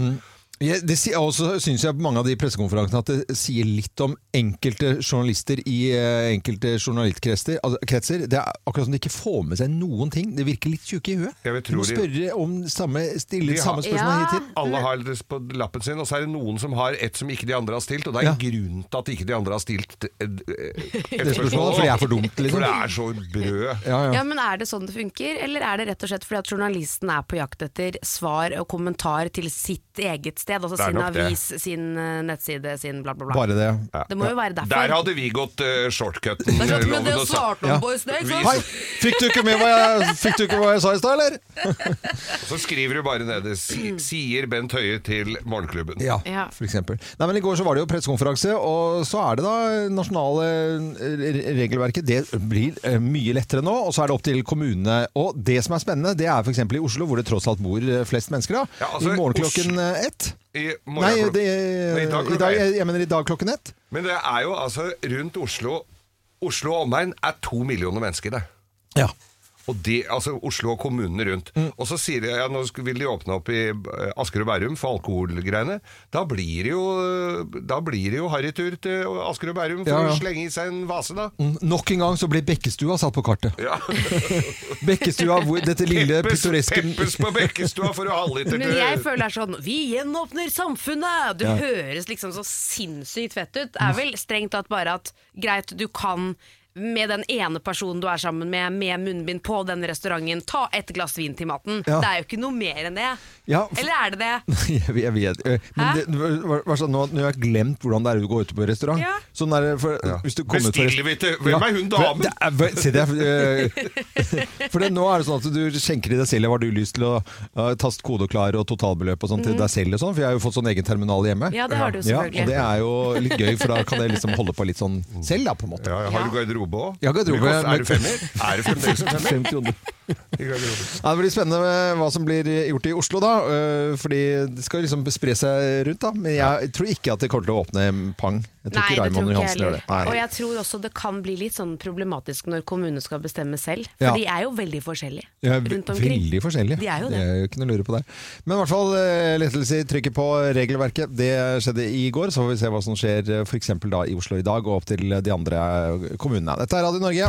Jeg, det sier- også syns jeg på mange av de pressekonferansene at det sier litt om enkelte journalister i eh, enkelte journalistkretser. Altså, kretser. det er akkurat som de ikke får med seg noen ting. Det virker litt tjukke i huet. Jeg vil tro De må de- spørre om samme, stille De har- samme spørsmål Ja. hittil. Alle har det på lappen sin, og så er det noen som har et som ikke de andre har stilt. Og det er Ja. en grunn til at ikke de andre har stilt et, et Det spørsmålet, for det er for dumt, liksom. For det er så brød. Ja, ja. Ja, men Er det sånn det funker, eller er det rett og slett fordi at journalisten er på jakt etter svar og kommentar til sitt eget sted? Altså er sin avis, det. sin eh, nettside, sin bla, bla, bla. Bare det. Det må jo være derfor. Der hadde vi gått uh, shortcuten. Det er det og sa- svarte Ja. om Hei, fikk du ikke med hva jeg, fikk du ikke hva jeg sa i stad, eller? Så skriver du bare nede si, Sier Bent Høie til Morgenklubben. Ja, Ja. for eksempel. Nei, men I går så var det jo pressekonferanse, og så er det da nasjonale eh, regelverket. Det blir eh, mye lettere nå, og så er det opp til kommunene. Og det som er spennende, det er f.eks. i Oslo, hvor det tross alt bor eh, flest mennesker. da. Ja, altså, I morgen klokken eh, ett. I Nei, det, Nei, i dag i dag, jeg, jeg mener i dag klokken ett. Men det er jo altså rundt Oslo Oslo og omegn er to millioner mennesker, det. Ja. Og de, altså Oslo og kommunene rundt. Mm. Og så sier de ja, nå vil de åpne opp i eh, Asker og Bærum for alkoholgreiene. Da blir det jo Da blir det jo harrytur til Asker og Bærum for Ja, ja. å slenge i seg en vase, da. Mm, Nok en gang så blir Bekkestua satt på kartet. Ja. Bekkestua, hvor dette lille Peppes, pittoreske Peppes på Bekkestua for å ha litt Men jeg føler det er sånn Vi gjenåpner samfunnet! Det Ja. høres liksom så sinnssykt fett ut. Det er vel strengt tatt bare at greit, du kan med den ene personen du er sammen med, med munnbind på den restauranten, ta et glass vin til maten. Ja. Det er jo ikke noe mer enn det. Ja, for- Eller er det det? jeg, vet- eh, Men det, var, var sånn, nå, nå har jeg glemt hvordan det er å gå ute på restaurant. Ja. Sånn er det for, hvis du kommer ut Bestiller vi til Hvem er hun for- damen? det er- for- Se det, eh, for det, nå er det sånn at du skjenker i deg selv. Har du lyst til å uh, taste kode og klar og totalbeløp og sånn til deg selv og sånn? For jeg har jo fått sånn egen terminal hjemme. Mm. Ja, det har du Ja, selvfølgelig. og det er jo litt gøy, for da kan jeg liksom holde på litt sånn selv, da, på en måte. ja, Har du garderobe òg? Ja, garderobe, Er du femmer? Er du fremdeles en femmer? Ja, det blir spennende hva som blir gjort i Oslo, da. øh, Fordi det skal liksom spre seg rundt, da. Men jeg tror ikke at det kommer til å åpne pang. Jeg tror Nei, ikke Raymond Johansen gjør det. Nei. Og jeg tror også det kan bli litt sånn problematisk når kommunene skal bestemme selv. For Ja. de er jo veldig forskjellige Ja, rundt omkring. veldig forskjellige. De er jo det det. er jo ikke noe å lure på der. Men i hvert fall eh, lettelse i trykket på regelverket. Det skjedde i går, så får vi se hva som skjer f.eks. da i Oslo i dag og opp til de andre kommunene. Dette er Radio Norge.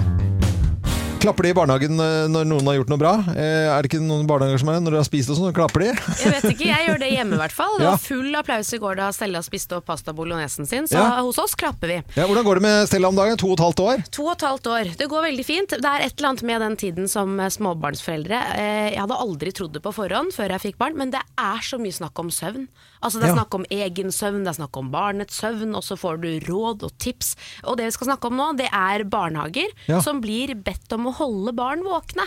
Klapper de i barnehagen eh, når noen har gjort noe bra? Eh, Er det ikke noen barnehager som er det? Når dere har spist og sånn, klapper de? Jeg vet ikke, jeg gjør det hjemme i hvert fall. Det var full applaus i går da Stella spiste opp pasta bolognesen sin, så Ja. hos oss klapper vi. Ja, hvordan går det med Stella om dagen? To og et halvt år? To og et halvt år. Det går veldig fint. Det er et eller annet med den tiden som eh, småbarnsforeldre. Jeg hadde aldri trodd det på forhånd før jeg fikk barn, men det er så mye snakk om søvn. Altså Det er Ja. snakk om egen søvn, det er snakk om barnets søvn, og så får du råd og tips. Og det vi skal snakke om nå, det er barnehager som blir bedt om å holde barn våkne.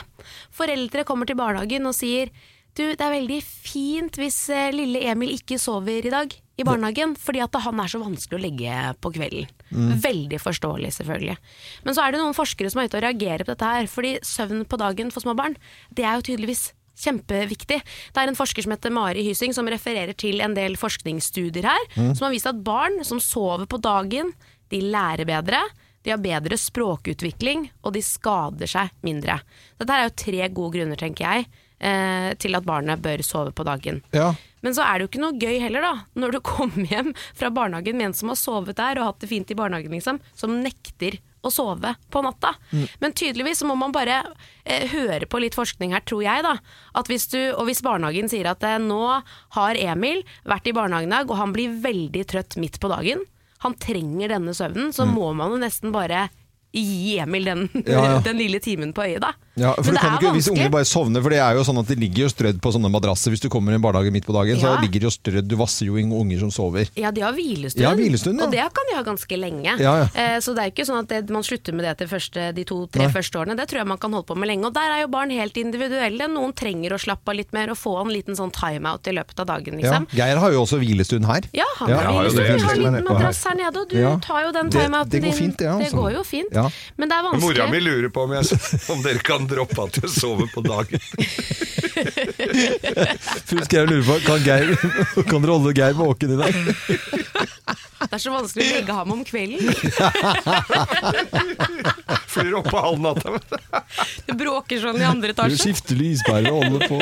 Foreldre kommer til barnehagen og sier du, det er veldig fint hvis eh, lille Emil ikke sover i dag i barnehagen, fordi at han er så vanskelig å legge på kvelden. Veldig forståelig, selvfølgelig. Men så er det noen forskere som er ute og reagerer på dette her, fordi søvn på dagen for små barn, det er jo tydeligvis Kjempeviktig. Det er en forsker som heter Mari Hysing som refererer til en del forskningsstudier her, som har vist at barn som sover på dagen, de lærer bedre, de har bedre språkutvikling, og de skader seg mindre. Dette er jo tre gode grunner, tenker jeg, eh, til at barnet bør sove på dagen. Ja. Men så er det jo ikke noe gøy heller, da, når du kommer hjem fra barnehagen med en som har sovet der og hatt det fint i barnehagen, liksom, som nekter å sove på natta. Men tydeligvis så må man bare eh, høre på litt forskning her, tror jeg, da. At hvis du, og hvis barnehagen sier at eh, nå har Emil vært i barnehagen i dag, og han blir veldig trøtt midt på dagen, han trenger denne søvnen, så må man jo nesten bare gi Emil den, Ja, ja. den lille timen på øyet, da. Ja, for Men du kan det ikke, er Hvis unger bare sovner, for det er jo sånn at de ligger jo strødd på sånne madrasser hvis du kommer i en barnehage midt på dagen, så ligger de jo strødd, du vasser jo inn unger som sover. Ja, de har hvilestund, Ja, hvilestund, ja. og det kan de ha ganske lenge. Ja, ja. Eh, så det er ikke sånn at det, man slutter med det til første, de to-tre første årene. Det tror jeg man kan holde på med lenge. Og der er jo barn helt individuelle. Noen trenger å slappe av litt mer og få en liten sånn timeout i løpet av dagen, Ja. liksom. Geir har jo også hvilestund her. Ja, han Ja, har hvilestund. Vi har en liten madrass her nede, og du Ja. tar jo den timeouten det går din. fint, det, Det altså. går jo fint. Ja. Men det er vanskelig. Mora mi lurer på om, jeg, om dere kan droppe at jeg sover på dagen. Fru Skau lurer på kan, Geir, kan dere holde Geir våken i dag? Det er så vanskelig å legge ham om kvelden. Flyr opp på halv natta. du. Det bråker sånn i andre Du etasje. skifter lyspærer og holder på.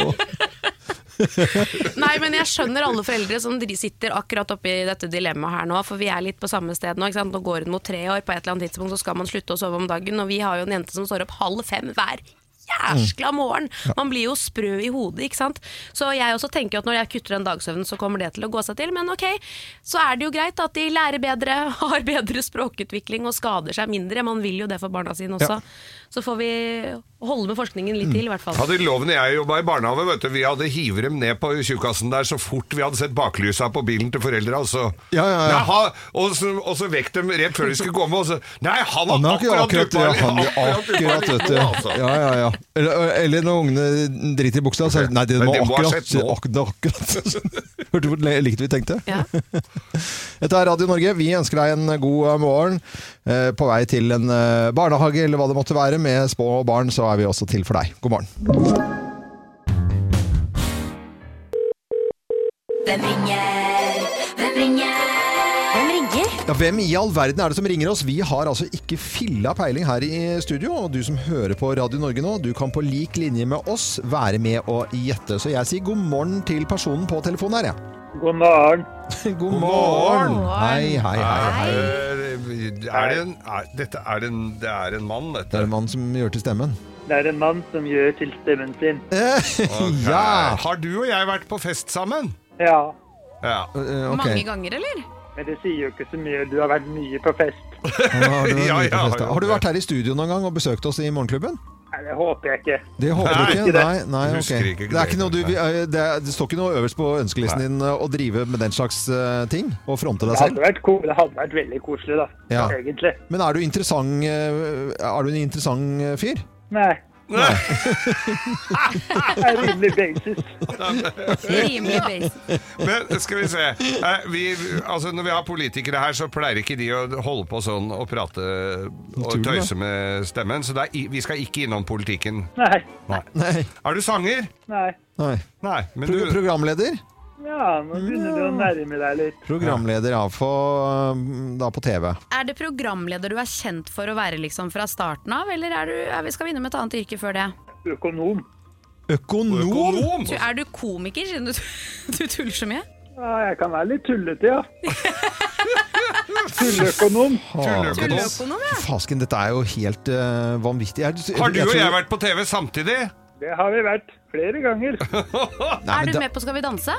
Nei, men jeg skjønner alle foreldre som sitter akkurat oppi dette dilemmaet her nå, for vi er litt på samme sted nå. Nå går hun mot tre år, på et eller annet tidspunkt så skal man slutte å sove om dagen, og vi har jo en jente som står opp halv fem hver jæskla morgen. Man blir jo sprø i hodet, ikke sant. Så jeg også tenker at når jeg kutter den dagsøvnen, så kommer det til å gå seg til. Men ok, så er det jo greit at de lærer bedre, har bedre språkutvikling og skader seg mindre. Man vil jo det for barna sine også. Så får vi holde med forskningen litt til, i hvert fall. Hadde Loven jeg jobba i barnehage, vet du, vi hadde hivet dem ned på tjukkasen der så fort vi hadde sett baklysa på bilen til foreldra. Og så, Ja, ja, ja. Og så, og så vekk dem rett før de skulle komme, og så Nei, han har akkurat, akkurat akkurat, ja, han, har akkurat vet du. altså. Ja, ja, ja. Eller, eller når ungene driter i buksa, så er det Nei, det må de må akkurat, akkurat. Hørte du hvor likt vi tenkte? Ja. Dette er Radio Norge. Vi ønsker deg en god eh, morgen. Eh, På vei til en eh, barnehage eller hva det måtte være med små barn, så er vi også til for deg. God morgen. Hvem ringer? Hvem i all verden er det som ringer oss? Vi har altså ikke filla peiling her i studio. Og du som hører på Radio Norge nå, du kan på lik linje med oss være med og gjette. Så jeg sier god morgen til personen på telefonen her, jeg. God morgen. God morgen! Hei, hei, hei. hei. Eh, Er det en, er, dette er en, det er en mann, Det er en mann som gjør til stemmen. Det er en mann som gjør til stemmen sin. okay. Ja! Har du og jeg vært på fest sammen? Ja, Ja. Eh, ok. Mange ganger, eller? Men det sier jo ikke så mye. Du har vært mye på fest. Har du, Ja, ja, ja. har du vært her i studio noen gang og besøkt oss i Morgenklubben? Nei, det håper jeg ikke. Det håper Nei, du ikke? Nei, nei ok. Ikke Det, er ikke noe du, eh, det, er, det står ikke noe øverst på ønskelisten din eh, å drive med den slags uh, ting? Og fronte deg Det hadde selv? vært, det hadde vært veldig koselig, da. Ja. Egentlig. Men er du interessant Er du en interessant fyr? Nei. Er rimelig basis. Rimelig basis. Men skal vi se vi, altså Når vi har politikere her, så pleier ikke de å holde på sånn og prate og tøyse med stemmen. Så det er, vi skal ikke innom politikken. Nei. Nei. Er du sanger? Nei. nei. Nei. Men Pro du programleder? Ja, nå begynner du å nærme deg litt. Programleder, AFO På, da på TV. Er det programleder du er kjent for å være liksom fra starten av, eller er du, er vi, skal vi innom et annet yrke før det? Økonom. Økonom? Økonom? Du, er du komiker, siden du, du tuller så mye? Ja, jeg kan være litt tullete, ja. Tulleøkonom. Tulleøkonom. Ja. Fasken, dette er jo helt uh, vanvittig. Jeg, Har du og tror- jeg vært på TV samtidig? Det har vi vært flere ganger. Nei, Er du da- med på Skal vi danse?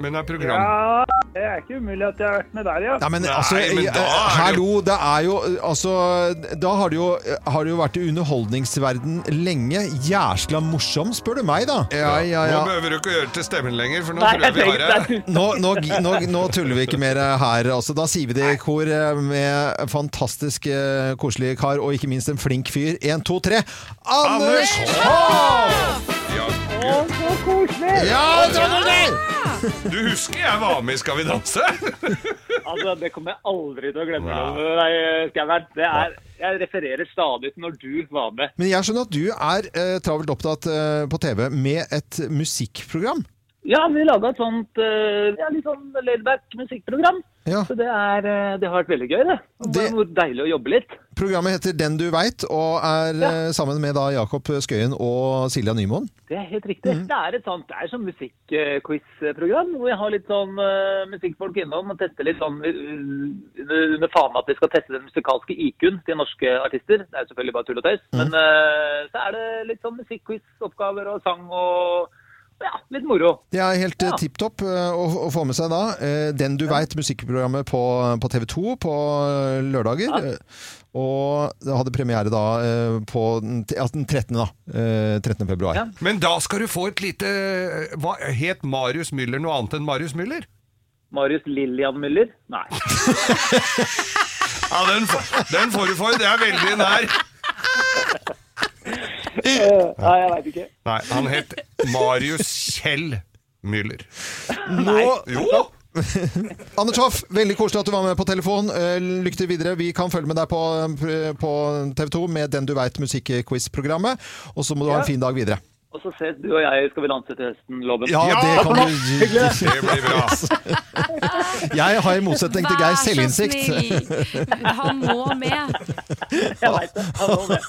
Men er program... Ja, det er ikke umulig at jeg har vært med der, ja. Nei, men Nei, altså, men eh, da er hallo, det er jo Altså, da har det jo, har det jo vært i underholdningsverden lenge. Jæsla morsom, spør du meg, da. Ja, ja, Nå behøver du ikke gjøre det til stemmen lenger, for nå Nei, tror jeg vi har det. Nå, nå, nå, nå tuller vi ikke mer her. Altså, da sier vi det i kor eh, med fantastisk eh, koselig kar, og ikke minst en flink fyr. Én, to, tre. Anders Hoff! Ja, Å, så koselig! Ja, det var det! Du husker jeg var med i Skal vi danse? Altså, det kommer jeg aldri til å glemme. Nei. Det er, jeg refererer stadig til når du var med. Men jeg skjønner at du er eh, travelt opptatt eh, på TV med et musikkprogram. Ja, vi laga et sånt eh, ja, litt sånn laidback musikkprogram. Ja. Så det, er, eh, det har vært veldig gøy, det. Det Det- er deilig å jobbe litt. Programmet heter Den du veit, og er ja. sammen med da Jakob Skøyen og Silja Nymoen. Det er helt riktig. Det er et sånt, det er sånn musikkquiz-program hvor jeg har litt sånn uh, musikkfolk innom og tester litt sånn uh, med fanen at vi skal teste den musikalske IQ-en til norske artister. Det er jo selvfølgelig bare tull og tøys. Men uh, så er det litt sånn musikkquiz-oppgaver og sang og ja, litt moro. Det er helt Ja. ja. tipp topp eh, å, å få med seg da. eh, Den du veit, musikkprogrammet på, på TV 2 på lørdager. Ja. Eh, Og det hadde premiere da eh, på den ja, den 13. da. eh, 13. februar. Ja. Men da skal du få et lite Hva Het Marius Müller noe annet enn Marius Müller? Marius Lillian Müller? Nei. Ja, den, får- den får du for. Det er veldig nær. Nei, jeg veit ikke. Nei, han het Marius Kjell Müller. Nå, Jo! Anders Hoff, veldig koselig at du var med på telefon. Eh, Lykke til videre. Vi kan følge med deg på, på TV 2 med Den du veit musikkquiz-programmet. Og så må du ha en fin dag videre. Og så ses du og jeg Skal vi danse til høsten, Loven. Ja, det kan du Det blir bra. Jeg har i motsetning til Geir selvinnsikt. Han må med. Jeg vet det. Han må med.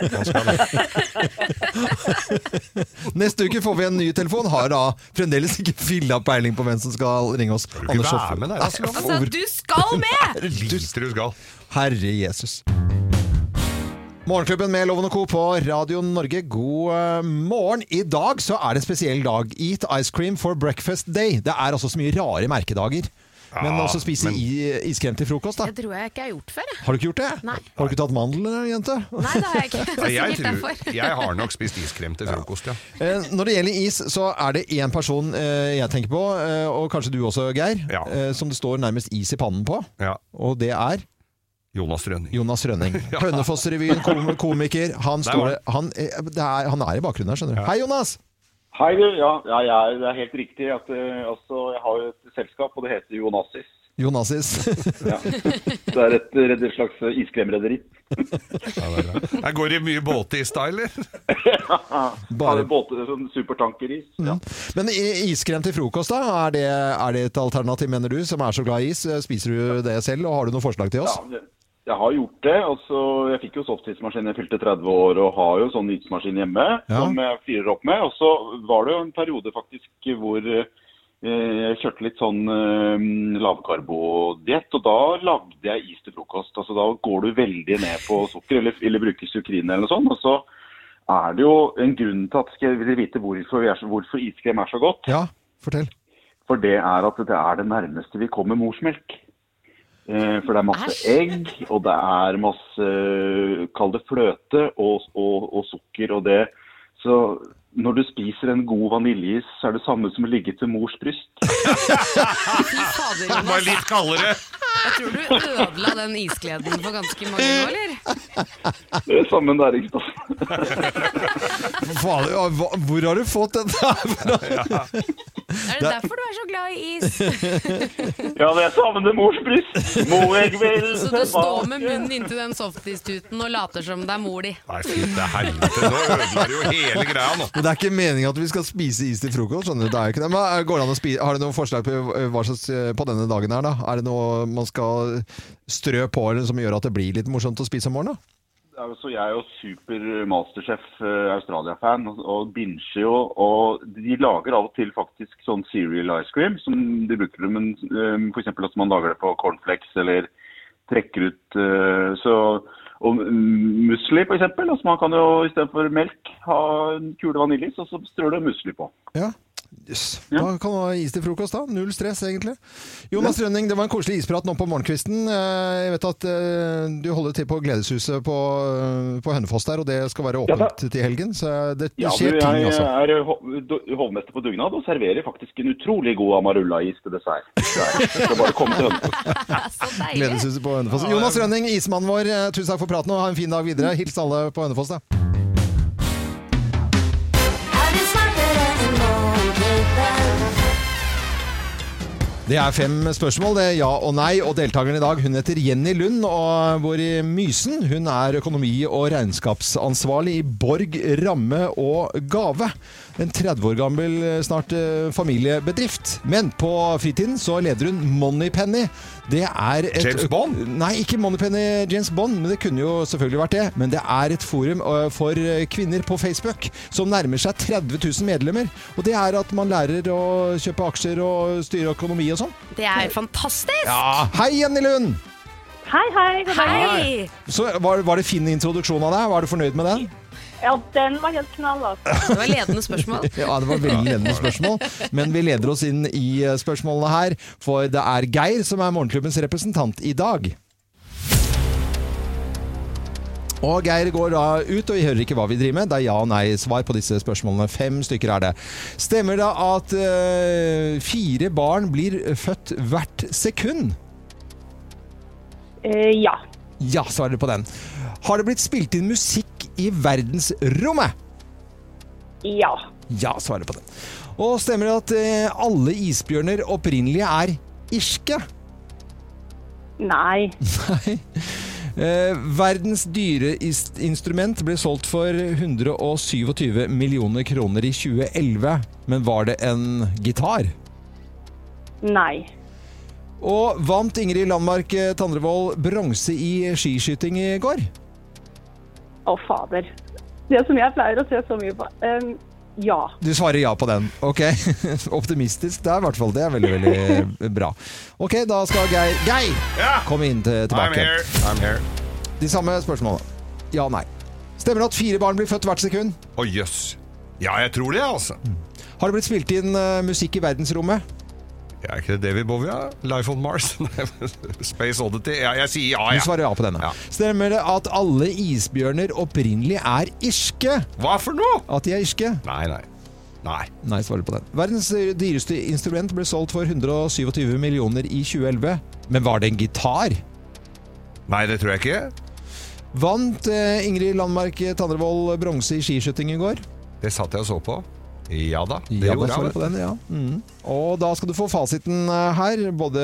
Neste uke får vi en ny telefon. Har da fremdeles ikke filla peiling på hvem som skal ringe oss. Du ikke med altså? Du skal med! Du skal. Herre Jesus. Morgenklubben med Loven og Co. på Radio Norge, god eh, morgen. I dag så er det en spesiell dag. Eat ice cream for breakfast day. Det er altså så mye rare merkedager. Men også spise men- iskrem til frokost, da. Det tror jeg ikke jeg har gjort før. Har du ikke gjort det? Nei. Har du ikke tatt mandel, jente? Nei, det har jeg ikke. Er jeg, sikkert tror, derfor. jeg har nok spist iskrem til frokost, ja. ja. Når det gjelder is, så er det én person eh, jeg tenker på, eh, og kanskje du også, Geir, Ja. eh, som det står nærmest is i pannen på. ja. Og det er Jonas Rønning. Jonas Rønning. Hønefoss-revyen, kom komiker. Han, står, det- han, eh, det er, han er i bakgrunnen her, skjønner du. Hei, Jonas! Hei, du. Ja, ja er, det er helt riktig. At, altså, jeg har jo et selskap, og det heter Jonasis. Jonasis. Ja. Det er et, et slags iskremrederi. Her går det mye båtis da, eller? Bare båter, sånn supertankeris. Ja. Men iskrem til frokost, da? Er det, er det et alternativ, mener du, som er så glad i is? Spiser du det selv, og har du noen forslag til oss? Ja, det- jeg har gjort det. Altså, jeg fikk jo softismaskin jeg fylte 30 år, og har jo sånn ismaskin hjemme Ja. som jeg fyrer opp med. Og så var det jo en periode faktisk hvor eh, jeg kjørte litt sånn eh, lavkarbodiett, og da lagde jeg is til frokost. Altså Da går du veldig ned på sukker, eller, eller bruker sukrin eller noe sånt. Og så er det jo en grunn til at skal jeg vite hvorfor, vi er så, hvorfor iskrem er så godt. Ja, fortell. For det er at det er det nærmeste vi kommer morsmelk. Eh, For det er masse Æsj. egg, og det er masse Kall det fløte og, og, og sukker og det. Så når du spiser en god vaniljeis, så er det samme som å ligge til mors bryst. Bare litt kaldere. Jeg tror du ødela den isgleden for ganske mange nå, eller? Det er samme der, ikke sant. hvor har du fått dette fra? Er det derfor du er så glad i is? Ja, det er savner mors bryst. Mor, jeg vil Så du står med munnen inntil den softis-tuten og later som det er mor di? Nei, fy til helvete. Nå ødela du jo hele greia nå. Men det er ikke meningen at vi skal spise is til frokost. skjønner du? Det er jo ikke det. Men er- går det an å spise, har du noen forslag på eh, hva slags eh, på denne dagen her? da? Er det noe man skal strø på eller som gjør at det blir litt morsomt å spise om morgenen? da? Altså, jeg er jo super masterchef eh, Australia-fan og, binger jo. Og de lager av og til faktisk sånn cereal ice cream, som de bruker det, men eh, for eksempel at man lager det på cornflakes eller trekker ut eh, så og musli, eksempel. Altså, man kan jo istedenfor melk ha en kule vaniljeis, og så strør du musli på. Ja. Yes. Da kan du ha is til frokost, da. Null stress, egentlig. Jonas Rønning, det var en koselig isprat nå på morgenkvisten. Eh, Jeg vet at eh, du holder til på Gledeshuset på, eh, på Hønefoss der, og det skal være Ja, da. åpent til helgen. Så det, det Ja, du, skjer ting, jeg altså. er ho- hovmester på dugnad og serverer faktisk en utrolig god amarulla-is til dessert. Det er- Så bare kom til Hønefoss. Gledeshuset på Hønefoss. Jonas Rønning, ismannen vår, tusen takk for praten og ha en fin dag videre. Hils alle på Hønefoss, da. Det er fem spørsmål, det er ja og nei. Og deltakeren i dag hun heter Jenny Lund og bor i Mysen. Hun er økonomi- og regnskapsansvarlig i Borg Ramme og Gave. En 30 år gammel snart eh, familiebedrift. Men på fritiden så leder hun Moneypenny. Det er et James Bond? Nei, ikke Moneypenny James Bond, men det kunne jo selvfølgelig vært det. Men det er et forum eh, for kvinner på Facebook som nærmer seg 30 000 medlemmer. Og det er at man lærer å kjøpe aksjer og styre økonomi og sånn. Det er fantastisk! Ja. Hei, Jenny Lund! Hei, hei. God. Hei! Så var, var det fin introduksjon av deg? Var du fornøyd med den? Ja, den var helt knall, altså. Det var ledende spørsmål. Ja, det var veldig ledende spørsmål. Men vi leder oss inn i eh, spørsmålene her, for det er Geir som er morgenklubbens representant i dag. Og Geir går da ut, og vi hører ikke hva vi driver med. Det er ja og nei-svar på disse spørsmålene. Fem stykker er det. Stemmer det at uh, fire barn blir født hvert sekund? Uh, ja. Ja, svarer du på den. Har det blitt spilt inn musikk i verdensrommet? Ja. Ja, svarer på den. Og stemmer det at eh, alle isbjørner opprinnelig er irske? Nei. Nei. Eh, verdens dyreinstrument ble solgt for 127 millioner kroner i 2011. Men var det en gitar? Nei. Og vant Ingrid Landmark eh, Tandrevold bronse i skiskyting i går? Å, fader. Det som jeg pleier å se så mye på. Um, ja. Du svarer ja på den. Ok. Optimistisk der, i hvert fall. Det er veldig, veldig bra. Ok, da skal Geir Geir! Ja! Kom inn til, I'm tilbake. here. I'm here. De samme spørsmålene. Ja, nei. Stemmer det at fire barn blir født hvert sekund? Å jøss. Ja, jeg tror det, altså. Har det blitt spilt inn uh, musikk i verdensrommet? Ja, er ikke det David Bowie? Ja? Life on Mars? Space Oddity? Ja, jeg sier ja, ja. Du svarer ja på denne. Ja. Stemmer det at alle isbjørner opprinnelig er irske? Hva for noe? At de er irske? Nei, nei. Nei. Nei, svarer på den. Verdens dyreste instrument ble solgt for 127 millioner i 2011. Men var det en gitar? Nei, det tror jeg ikke. Vant eh, Ingrid Landmark Tandrevold bronse i skiskyting i går? Det satt jeg og så på. Ja da, det Ja, gjorde jeg. den, ja. Mm. Og da skal du få fasiten eh, her. Både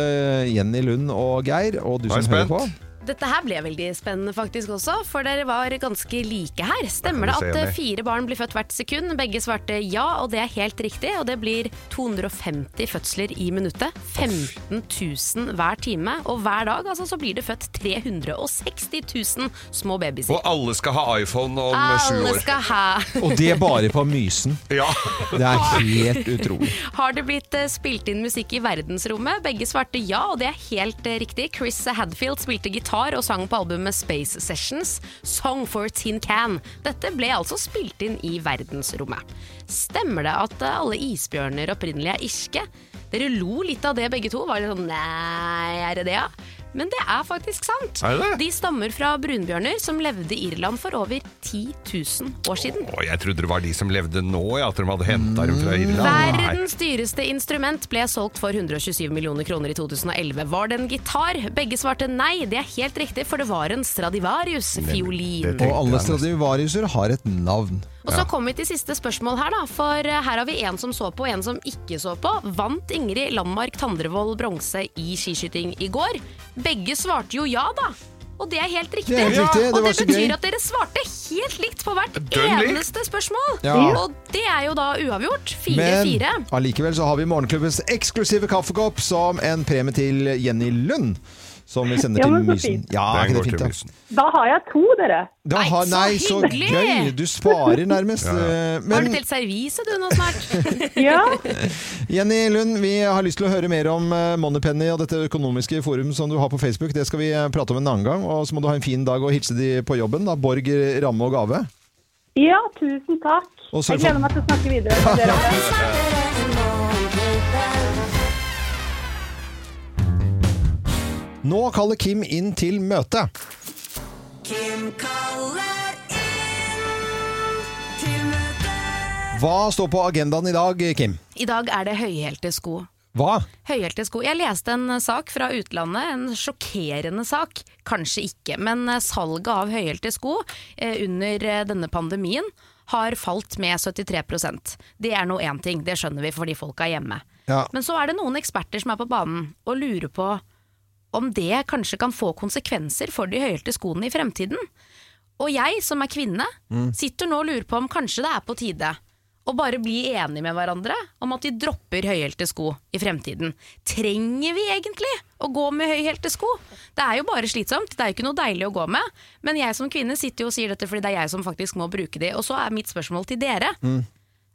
Jenny Lund og Geir, og du som hører på. Dette her ble veldig spennende faktisk også, for dere var ganske like her. Stemmer det at eh, fire barn blir født hvert sekund? Begge svarte ja, og det er helt riktig. Og det blir 250 fødsler i minuttet. 15 000 hver time. Og hver dag altså, så blir det født 360 000 små babyer. Og alle skal ha iPhone om sju Alle år. skal ha Og det bare på Mysen. Ja. Det er helt utrolig. Har det blitt eh, spilt inn musikk i verdensrommet? Begge svarte ja, og det er helt eh, riktig. Chris Hadfield spilte gitar og sang på albumet Space Sessions, Song for Tin Can. Dette ble altså spilt inn i verdensrommet. Stemmer det at eh, alle isbjørner opprinnelig er irske? Dere lo litt av det begge to. Var litt sånn nei, er det det, ja? Men det er faktisk sant. Er det? De stammer fra brunbjørner som levde i Irland for over 10 000 år siden. Åh, jeg trodde det var de som levde nå, ja, at de hadde henta dem fra Irland. Verdens dyreste instrument ble solgt for 127 millioner kroner i 2011. Var det en gitar? Begge svarte nei, det er helt riktig, for det var en Stradivarius-fiolin. Og alle Stradivariuser har et navn. Og så kom vi til siste spørsmål her, da. For eh, her har vi en som så på, og en som ikke så på. Vant Ingrid Landmark Tandrevold bronse i skiskyting i går? Begge svarte jo ja, da. Og det er helt riktig. Det er helt riktig, det og det så betyr gøy. at dere svarte helt likt på hvert eneste spørsmål. Ja. Og det er jo da uavgjort. 4-4. Men allikevel så har vi Morgenklubbens eksklusive kaffekopp som en premie til Jenny Lund. Som vi sender Ja, til Mysen. Ja, er ikke det fint, da? Da har jeg to, dere. Da har- så nei, så gøy! Du sparer nærmest. eh, Har du delt servise du nå snart? Ja. Jenny Lund, vi har lyst til å høre mer om eh, Moneypenny og dette økonomiske forum som du har på Facebook. Det skal vi eh, prate om en annen gang. Og så må du ha en fin dag og hilse de på jobben. da Borg, Ramme og Gave. ja, tusen takk. Jeg gleder meg til å snakke videre med dere. Nå kaller Kim inn til møte. Kim kaller inn til møte. Hva står på agendaen i dag, Kim? I dag er det høyhælte sko. Hva? Høyhælte sko. Jeg leste en sak fra utlandet, en sjokkerende sak. Kanskje ikke, men salget av høyhælte sko eh, under eh, denne pandemien har falt med 73% Det er nå én ting, det skjønner vi fordi folk er hjemme. Ja. Men så er det noen eksperter som er på banen og lurer på om det kanskje kan få konsekvenser for de høyhælte skoene i fremtiden. Og jeg som er kvinne, Mm. sitter nå og lurer på om kanskje det er på tide å bare bli enige med hverandre om at vi dropper høyhælte sko i fremtiden. Trenger vi egentlig å gå med høyhælte sko? Det er jo bare slitsomt, det er jo ikke noe deilig å gå med. Men jeg som kvinne sitter jo og sier dette fordi det er jeg som faktisk må bruke de. Og så er mitt spørsmål til dere.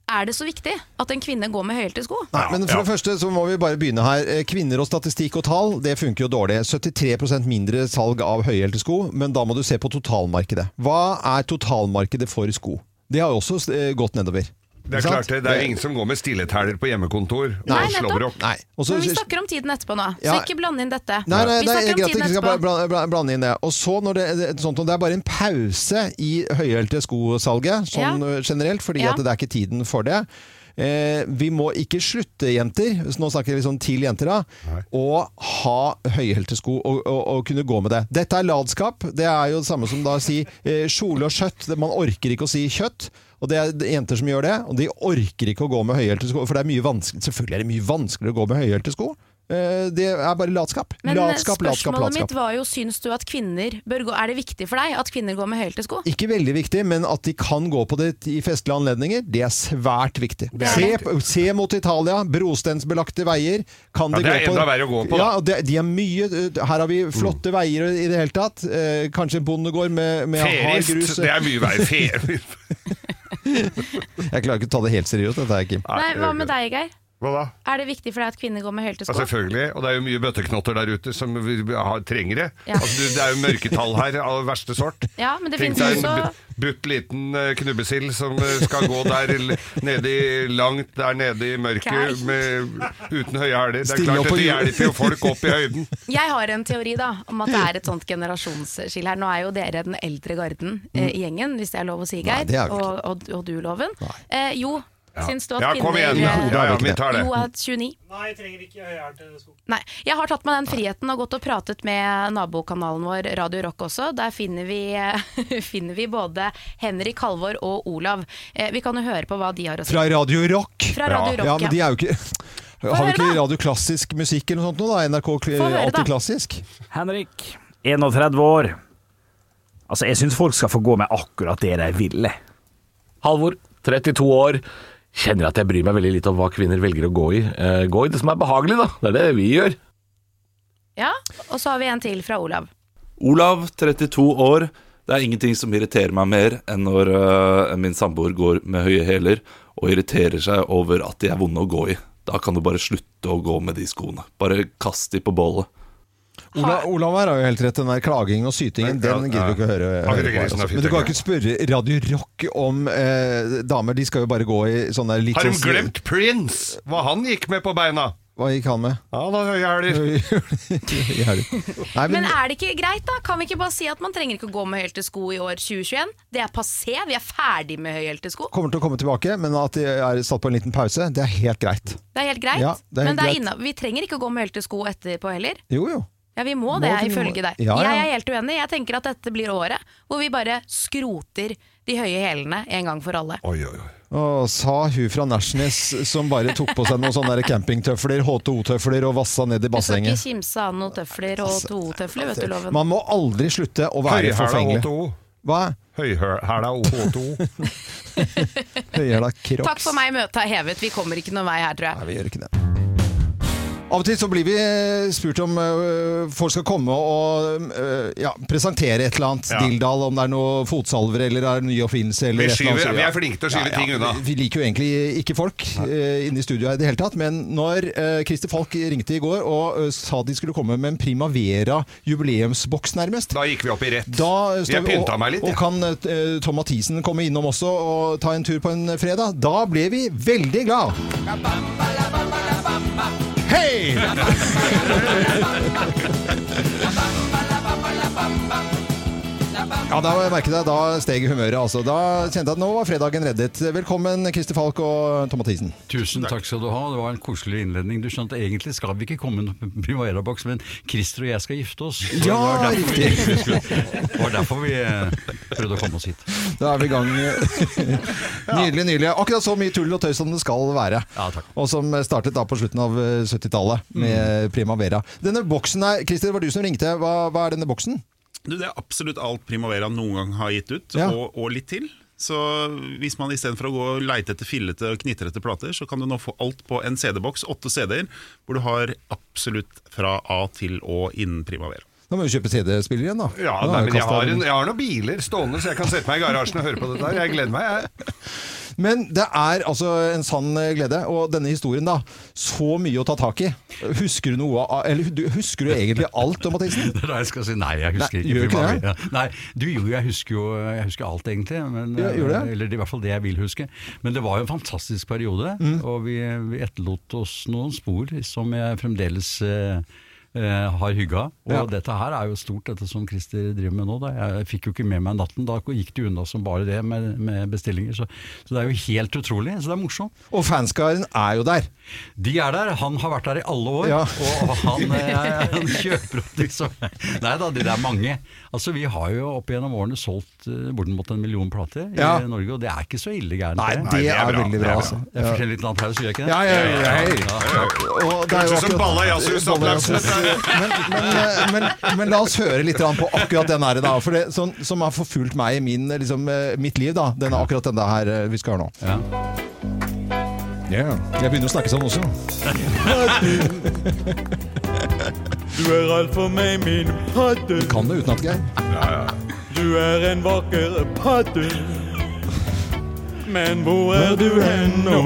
Er det så viktig at en kvinne går med høyhælte sko? Nei, men for det første så må vi bare begynne her. Eh, Kvinner og statistikk og tall, det funker jo dårlig. 73% mindre salg av høyhælte sko, men da må du se på totalmarkedet. Hva er totalmarkedet for sko? Det har jo også eh, gått nedover. Det er klart det. Det er ingen som går med stilletæler på hjemmekontor Nei, og slår slåbrok. Nei. Også, Men vi snakker om tiden etterpå nå, så Ja. ikke blande inn dette. Nei, nei, vi det er snakker om greit at tiden ikke skal etterpå. bla- bla- blande inn det. Og så når det, det, sånt, det er bare en pause i høyhælte skosalget, sånn Ja. generelt, fordi Ja. at det er ikke tiden for det. Eh, vi må ikke slutte, jenter, så nå snakker vi sånn til jenter da, å ha høyhælte sko og, og, og kunne gå med det. Dette er ladskap. Det er jo det samme som da å si eh, kjole og skjøtt. Det- Man orker ikke å si kjøtt. Og det er jenter som gjør det, og de orker ikke å gå med høyhælte sko. For det er mye vanskelig, selvfølgelig er det mye vanskeligere å gå med høyhælte sko. Eh, Det er bare latskap. Men latskap, latskap, spørsmålet latskap. mitt var jo, syns du at kvinner bør gå Er det viktig for deg at kvinner går med høyhælte sko? Ikke veldig viktig, men at de kan gå på det i festlige anledninger, det er svært viktig. er Se, se mot Italia, brostensbelagte veier. Kan Ja, de det er enda verre å gå på, da. Ja, det, de er mye, her har vi flotte veier i det hele tatt. Eh, kanskje en bondegård med, med hard grus. Ferist, det er mye verre. Fer... Jeg klarer ikke å ta det helt seriøst, dette her, Kim. Nei, Hva med deg, Geir? Hva da? Er det viktig for deg at kvinner går med høyhælte Ja, sko? selvfølgelig. Og det er jo mye bøtteknotter der ute som vi har, trenger det. Ja. Altså, det er jo mørketall her av verste sort. Ja, men det Tenk deg en også butt liten eh, knubbesild som eh, skal gå der nede i, langt der nede i mørket med, uten høye hæler. Det er Stille klart at det hjelper jo folk opp i høyden. Jeg har en teori da om at det er et sånt generasjonsskille her. Nå er jo dere den eldre garden eh, i gjengen, hvis det er lov å si, Mm. Nei, Geir. og, og, og du, Loven. Eh, jo, syns du at Ja, kom igjen. eh, Ja, ja, vi tar det. Jo, er 29. Nei, jeg trenger ikke høyhælte sko. Nei, jeg har tatt meg den friheten og gått og pratet med nabokanalen vår Radio Rock også. Der finner vi, finner vi både Henrik, Halvor og Olav. Eh, vi kan jo høre på hva de har å si. Fra Radio Rock. Fra Radio Rock, ja, men de er jo ikke... Har vi ikke da. Radio Klassisk musikk eller noe sånt nå da? NRK. Alltid Klassisk. Henrik, 31 år. Altså, jeg syns folk skal få gå med akkurat det de vil. Halvor, 32 år. Kjenner at jeg bryr meg veldig litt om hva kvinner velger å gå i. Eh, gå i det som er behagelig, da. Det er det vi gjør. Ja, og så har vi en til fra Olav. Olav, 32 år. Det er ingenting som irriterer meg mer enn når uh, min samboer går med høye hæler og irriterer seg over at de er vonde å gå i. Da kan du bare slutte å gå med de skoene. Bare kast de på bålet. Ola, Olav her har jo helt rett. Den der klagingen og sytingen, den gidder du ikke å høre. Høre på altså. Men du kan ikke spørre Radio Rock om eh, damer. De skal jo bare gå i sånne litt Har de sånn- glemt Prince? Hva han gikk med på beina? Hva gikk han med? Ja, da høye hæler. Men, Men er det ikke greit, da? Kan vi ikke bare si at man trenger ikke å gå med høyhælte sko i år 2021? Det er passé, vi er ferdig med høyhælte sko. kommer til å komme tilbake, men at de er satt på en liten pause, det er helt greit. Det er helt greit. Ja, det er helt men det er greit. inna, vi trenger ikke å gå med høyhælte sko etterpå heller. Jo, jo. Ja, vi må Må det, vi- ifølge deg. Ja, ja. Jeg er helt uenig. Jeg tenker at dette blir året hvor vi bare skroter de høye hælene en gang for alle. Oi, oi, oi. Og sa hun fra Nærsnes som bare tok på seg noen sånne campingtøfler, H2O-tøfler og vassa ned i Du skal ikke bassenget. kimse av noen tøfler H2O-tøfler, vet du, Loven. Man må aldri slutte å være forfengelig. H2O. Hva? Høyhæla H2O. Høyhæla crocs. Takk for meg, møtet er hevet. Vi kommer ikke noen vei her, tror jeg. Nei, vi gjør ikke det. Av og til så blir vi eh, spurt om øh, folk skal komme og øh, ja, presentere et eller annet Ja. dilldall, om det er noe fotsalver eller er det ny oppfinnelse. Eller Vi et eller annet, skyver- vi er flinke til å skyve ting unna. Vi, vi liker jo egentlig ikke folk uh, inne i studio her i det hele tatt, men når uh, Christer Falk ringte i går og øh, sa de skulle komme med en Primavera jubileumsboks nærmest, Da gikk vi opp i rett. da øh, står Jeg pynta meg litt, og jeg. kan øh, Tom Mathisen komme innom også og ta en tur på en fredag? Da ble vi veldig glad! Hei! Ja, da merket jeg, da steg humøret. Altså. Da kjente jeg at nå var fredagen reddet. Velkommen, Christer Falk og Tom Mathisen. Tusen takk skal du ha. Det var en koselig innledning. Du skjønte Egentlig skal vi ikke komme med Primavera-boks, men Christer og jeg skal gifte oss. Så Ja, det var derfor riktig. Vi, det var derfor vi eh, prøvde å komme oss hit. Da er vi i gang. Nydelig, nydelig. Akkurat så mye tull og tøys som det skal være. Og som startet da på slutten av eh, 70-tallet med Primavera. Denne boksen her, Christer, det var du som ringte. Hva, hva er denne boksen? Du, det er absolutt alt Primavera noen gang har gitt ut, Ja. og, og litt til. Så hvis man istedenfor å gå og leite etter fillete og knitrete plater, så kan du nå få alt på en CD-boks, åtte CD-er, hvor du har absolutt fra A til Å innen Primavera. Da må vi kjøpe CD-spiller igjen, da. Ja, Da nei, men jeg har, en, jeg har noen biler stående, så jeg kan sette meg i garasjen og høre på dette. her. Jeg gleder meg, jeg. Men det er altså en sann glede. Og denne historien, da. Så mye å ta tak i. Husker du noe av Eller husker du egentlig alt, om Mathisen? Det er da jeg skal si nei, jeg husker Nei, ikke. gjør ikke det? Ja. Nei, du, jo, jeg husker jo jeg husker alt egentlig. Men, Ja, gjør det? Eller i hvert fall det jeg vil huske. Men det var jo en fantastisk periode, Mm. og vi, vi etterlot oss noen spor som jeg fremdeles eh, eh, har hygga. Og Ja. dette her er jo stort, dette som Christer driver med nå. Da. Jeg fikk jo ikke med meg natten. Da gikk det unna som bare det med, med bestillinger. Så, så det er jo helt utrolig. Så det er morsomt. Og fanskaren er jo der. De er der. Han har vært der i alle år. Ja. Og han, eh, han kjøper opp liksom Nei da, det er mange. Altså Vi har jo opp gjennom årene solgt uh, bortimot en million plater i Norge, og det er ikke så ille gærent. Nei, det er veldig bra, altså. Jeg får en liten applaus, gjør jeg ikke det? Ja, ja, ja, ja. ja. Og det er jo akkurat- Men, men, eh, men, men la oss høre litt på akkurat den her, da. For det som, som har forfulgt meg i min, liksom, eh, mitt liv, da. Den, akkurat den her eh, vi skal høre nå. Ja. Jeg begynner å snakke sånn også. Du er alt for meg, min padde. Du kan det utenat, Geir. Du er en vakker padde. Men hvor er du hen nå?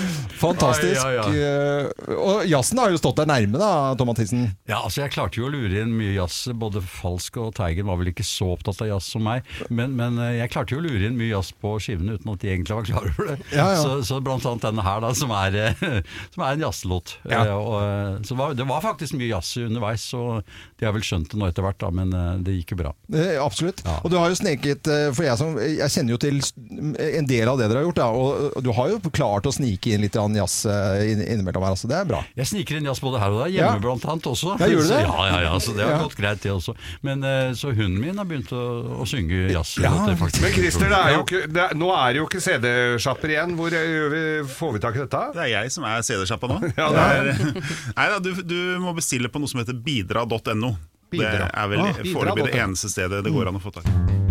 Fantastisk. Ja, ja, ja. Og jazzen har jo stått der nærme, da, Tom Mathisen. Ja, altså Jeg klarte jo å lure inn mye jazz. Både Falsk og Teigen var vel ikke så opptatt av jazz som meg. Men, men eh, jeg klarte jo å lure inn mye jazz på skivene uten at de egentlig var klar over det. Så, så blant annet denne her, da, som er, eh, som er en jazzlåt. Ja. Eh, så var, det var faktisk mye jazz underveis, og de har vel skjønt det nå etter hvert, da, men det gikk jo bra. Eh, absolutt. Og du har jo sneket For jeg, som, jeg kjenner jo til en del av det dere har gjort, da, og, du har jo klart å snike inn litt grann jazz eh, inn- innimellom her. Altså. Det er bra. Jeg sniker inn jazz både her og der, hjemme Ja. blant annet også. Ja, gjør du det? Ja, ja, ja, så det har Ja. gått greit det også. Men eh, Så hunden min har begynt å, å synge jazz. Ja, faktisk. Men Christer, det er jo ikke, det er, nå er det jo ikke CD-sjapper igjen. Hvor vi, får vi tak i dette? Det er jeg som er CD-sjappa nå. Ja, er, nei da, du, du må bestille på noe som heter bidra.no. Det er vel Ah, foreløpig det eneste stedet det går an å få tak i.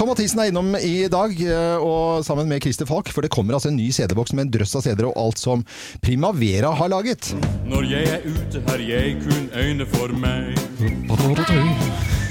Tom Mathisen er innom i dag, eh, og sammen med Christer Falk, for det kommer altså en ny CD-boks med en drøss av CD-er og alt som Primavera har laget. Når jeg er ute, har jeg kun øyne for meg.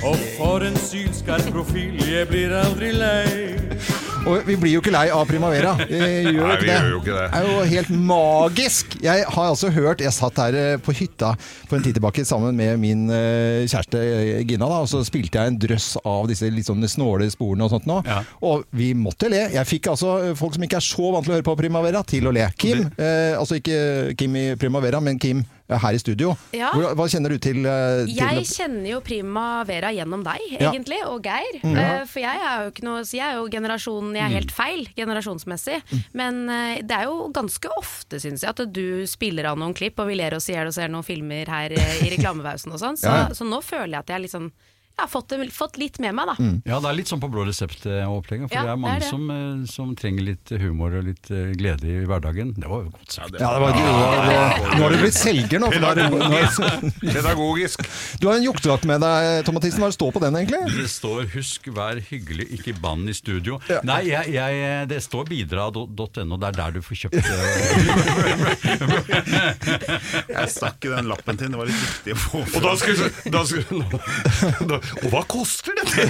Og for en sylskarp profil, jeg blir aldri lei. Og vi blir jo ikke lei av Primavera. Vi gjør Nei, vi det. gjør jo ikke det. Det er jo helt magisk. Jeg har altså hørt Jeg satt her eh, på hytta for en tid tilbake sammen med min eh, kjæreste eh, Gina, da, og så spilte jeg en drøss av disse litt sånn snåle sporene og sånt nå. Og vi måtte le. Jeg fikk altså folk som ikke er så vant til å høre på Primavera, til å le. Kim, eh, altså ikke Kim i Primavera, men Kim her i studio. Ja. Hvor, hva kjenner du til? eh, til Jeg kjenner jo Primavera gjennom deg, Ja. egentlig, og Geir. Mm. Uh, For jeg er jo ikke noe jeg er jo generasjonen Jeg er helt feil generasjonsmessig. Mm. Men uh, det er jo ganske ofte, syns jeg, at du spiller av noen klipp, og vi ler oss i hjel og ser noen filmer her i reklamepausen og sånn. Så, Ja, ja. så nå føler jeg at jeg liksom jeg har fått, fått litt med meg, da. Ja, det er litt sånn på blå resept-opplegget. For Ja, det er mange det er det. Som, eh, som trenger litt humor og litt eh, glede i hverdagen. Det var jo godt sagt. Ja, det var, du, nå, nå har du blitt selger nå. for nå er nå er- Pedagogisk. Du har en juktedrakt med deg, Tomatisen. Hva er det står på den, egentlig? Det står 'husk, vær hyggelig, ikke bann i studio'. Nei, jeg, jeg, det står bidra.no. Det er der du får kjøpt Jeg stakk i den lappen til, det var litt viktig å få Og da skulle, da skulle, da, Og hva koster dette?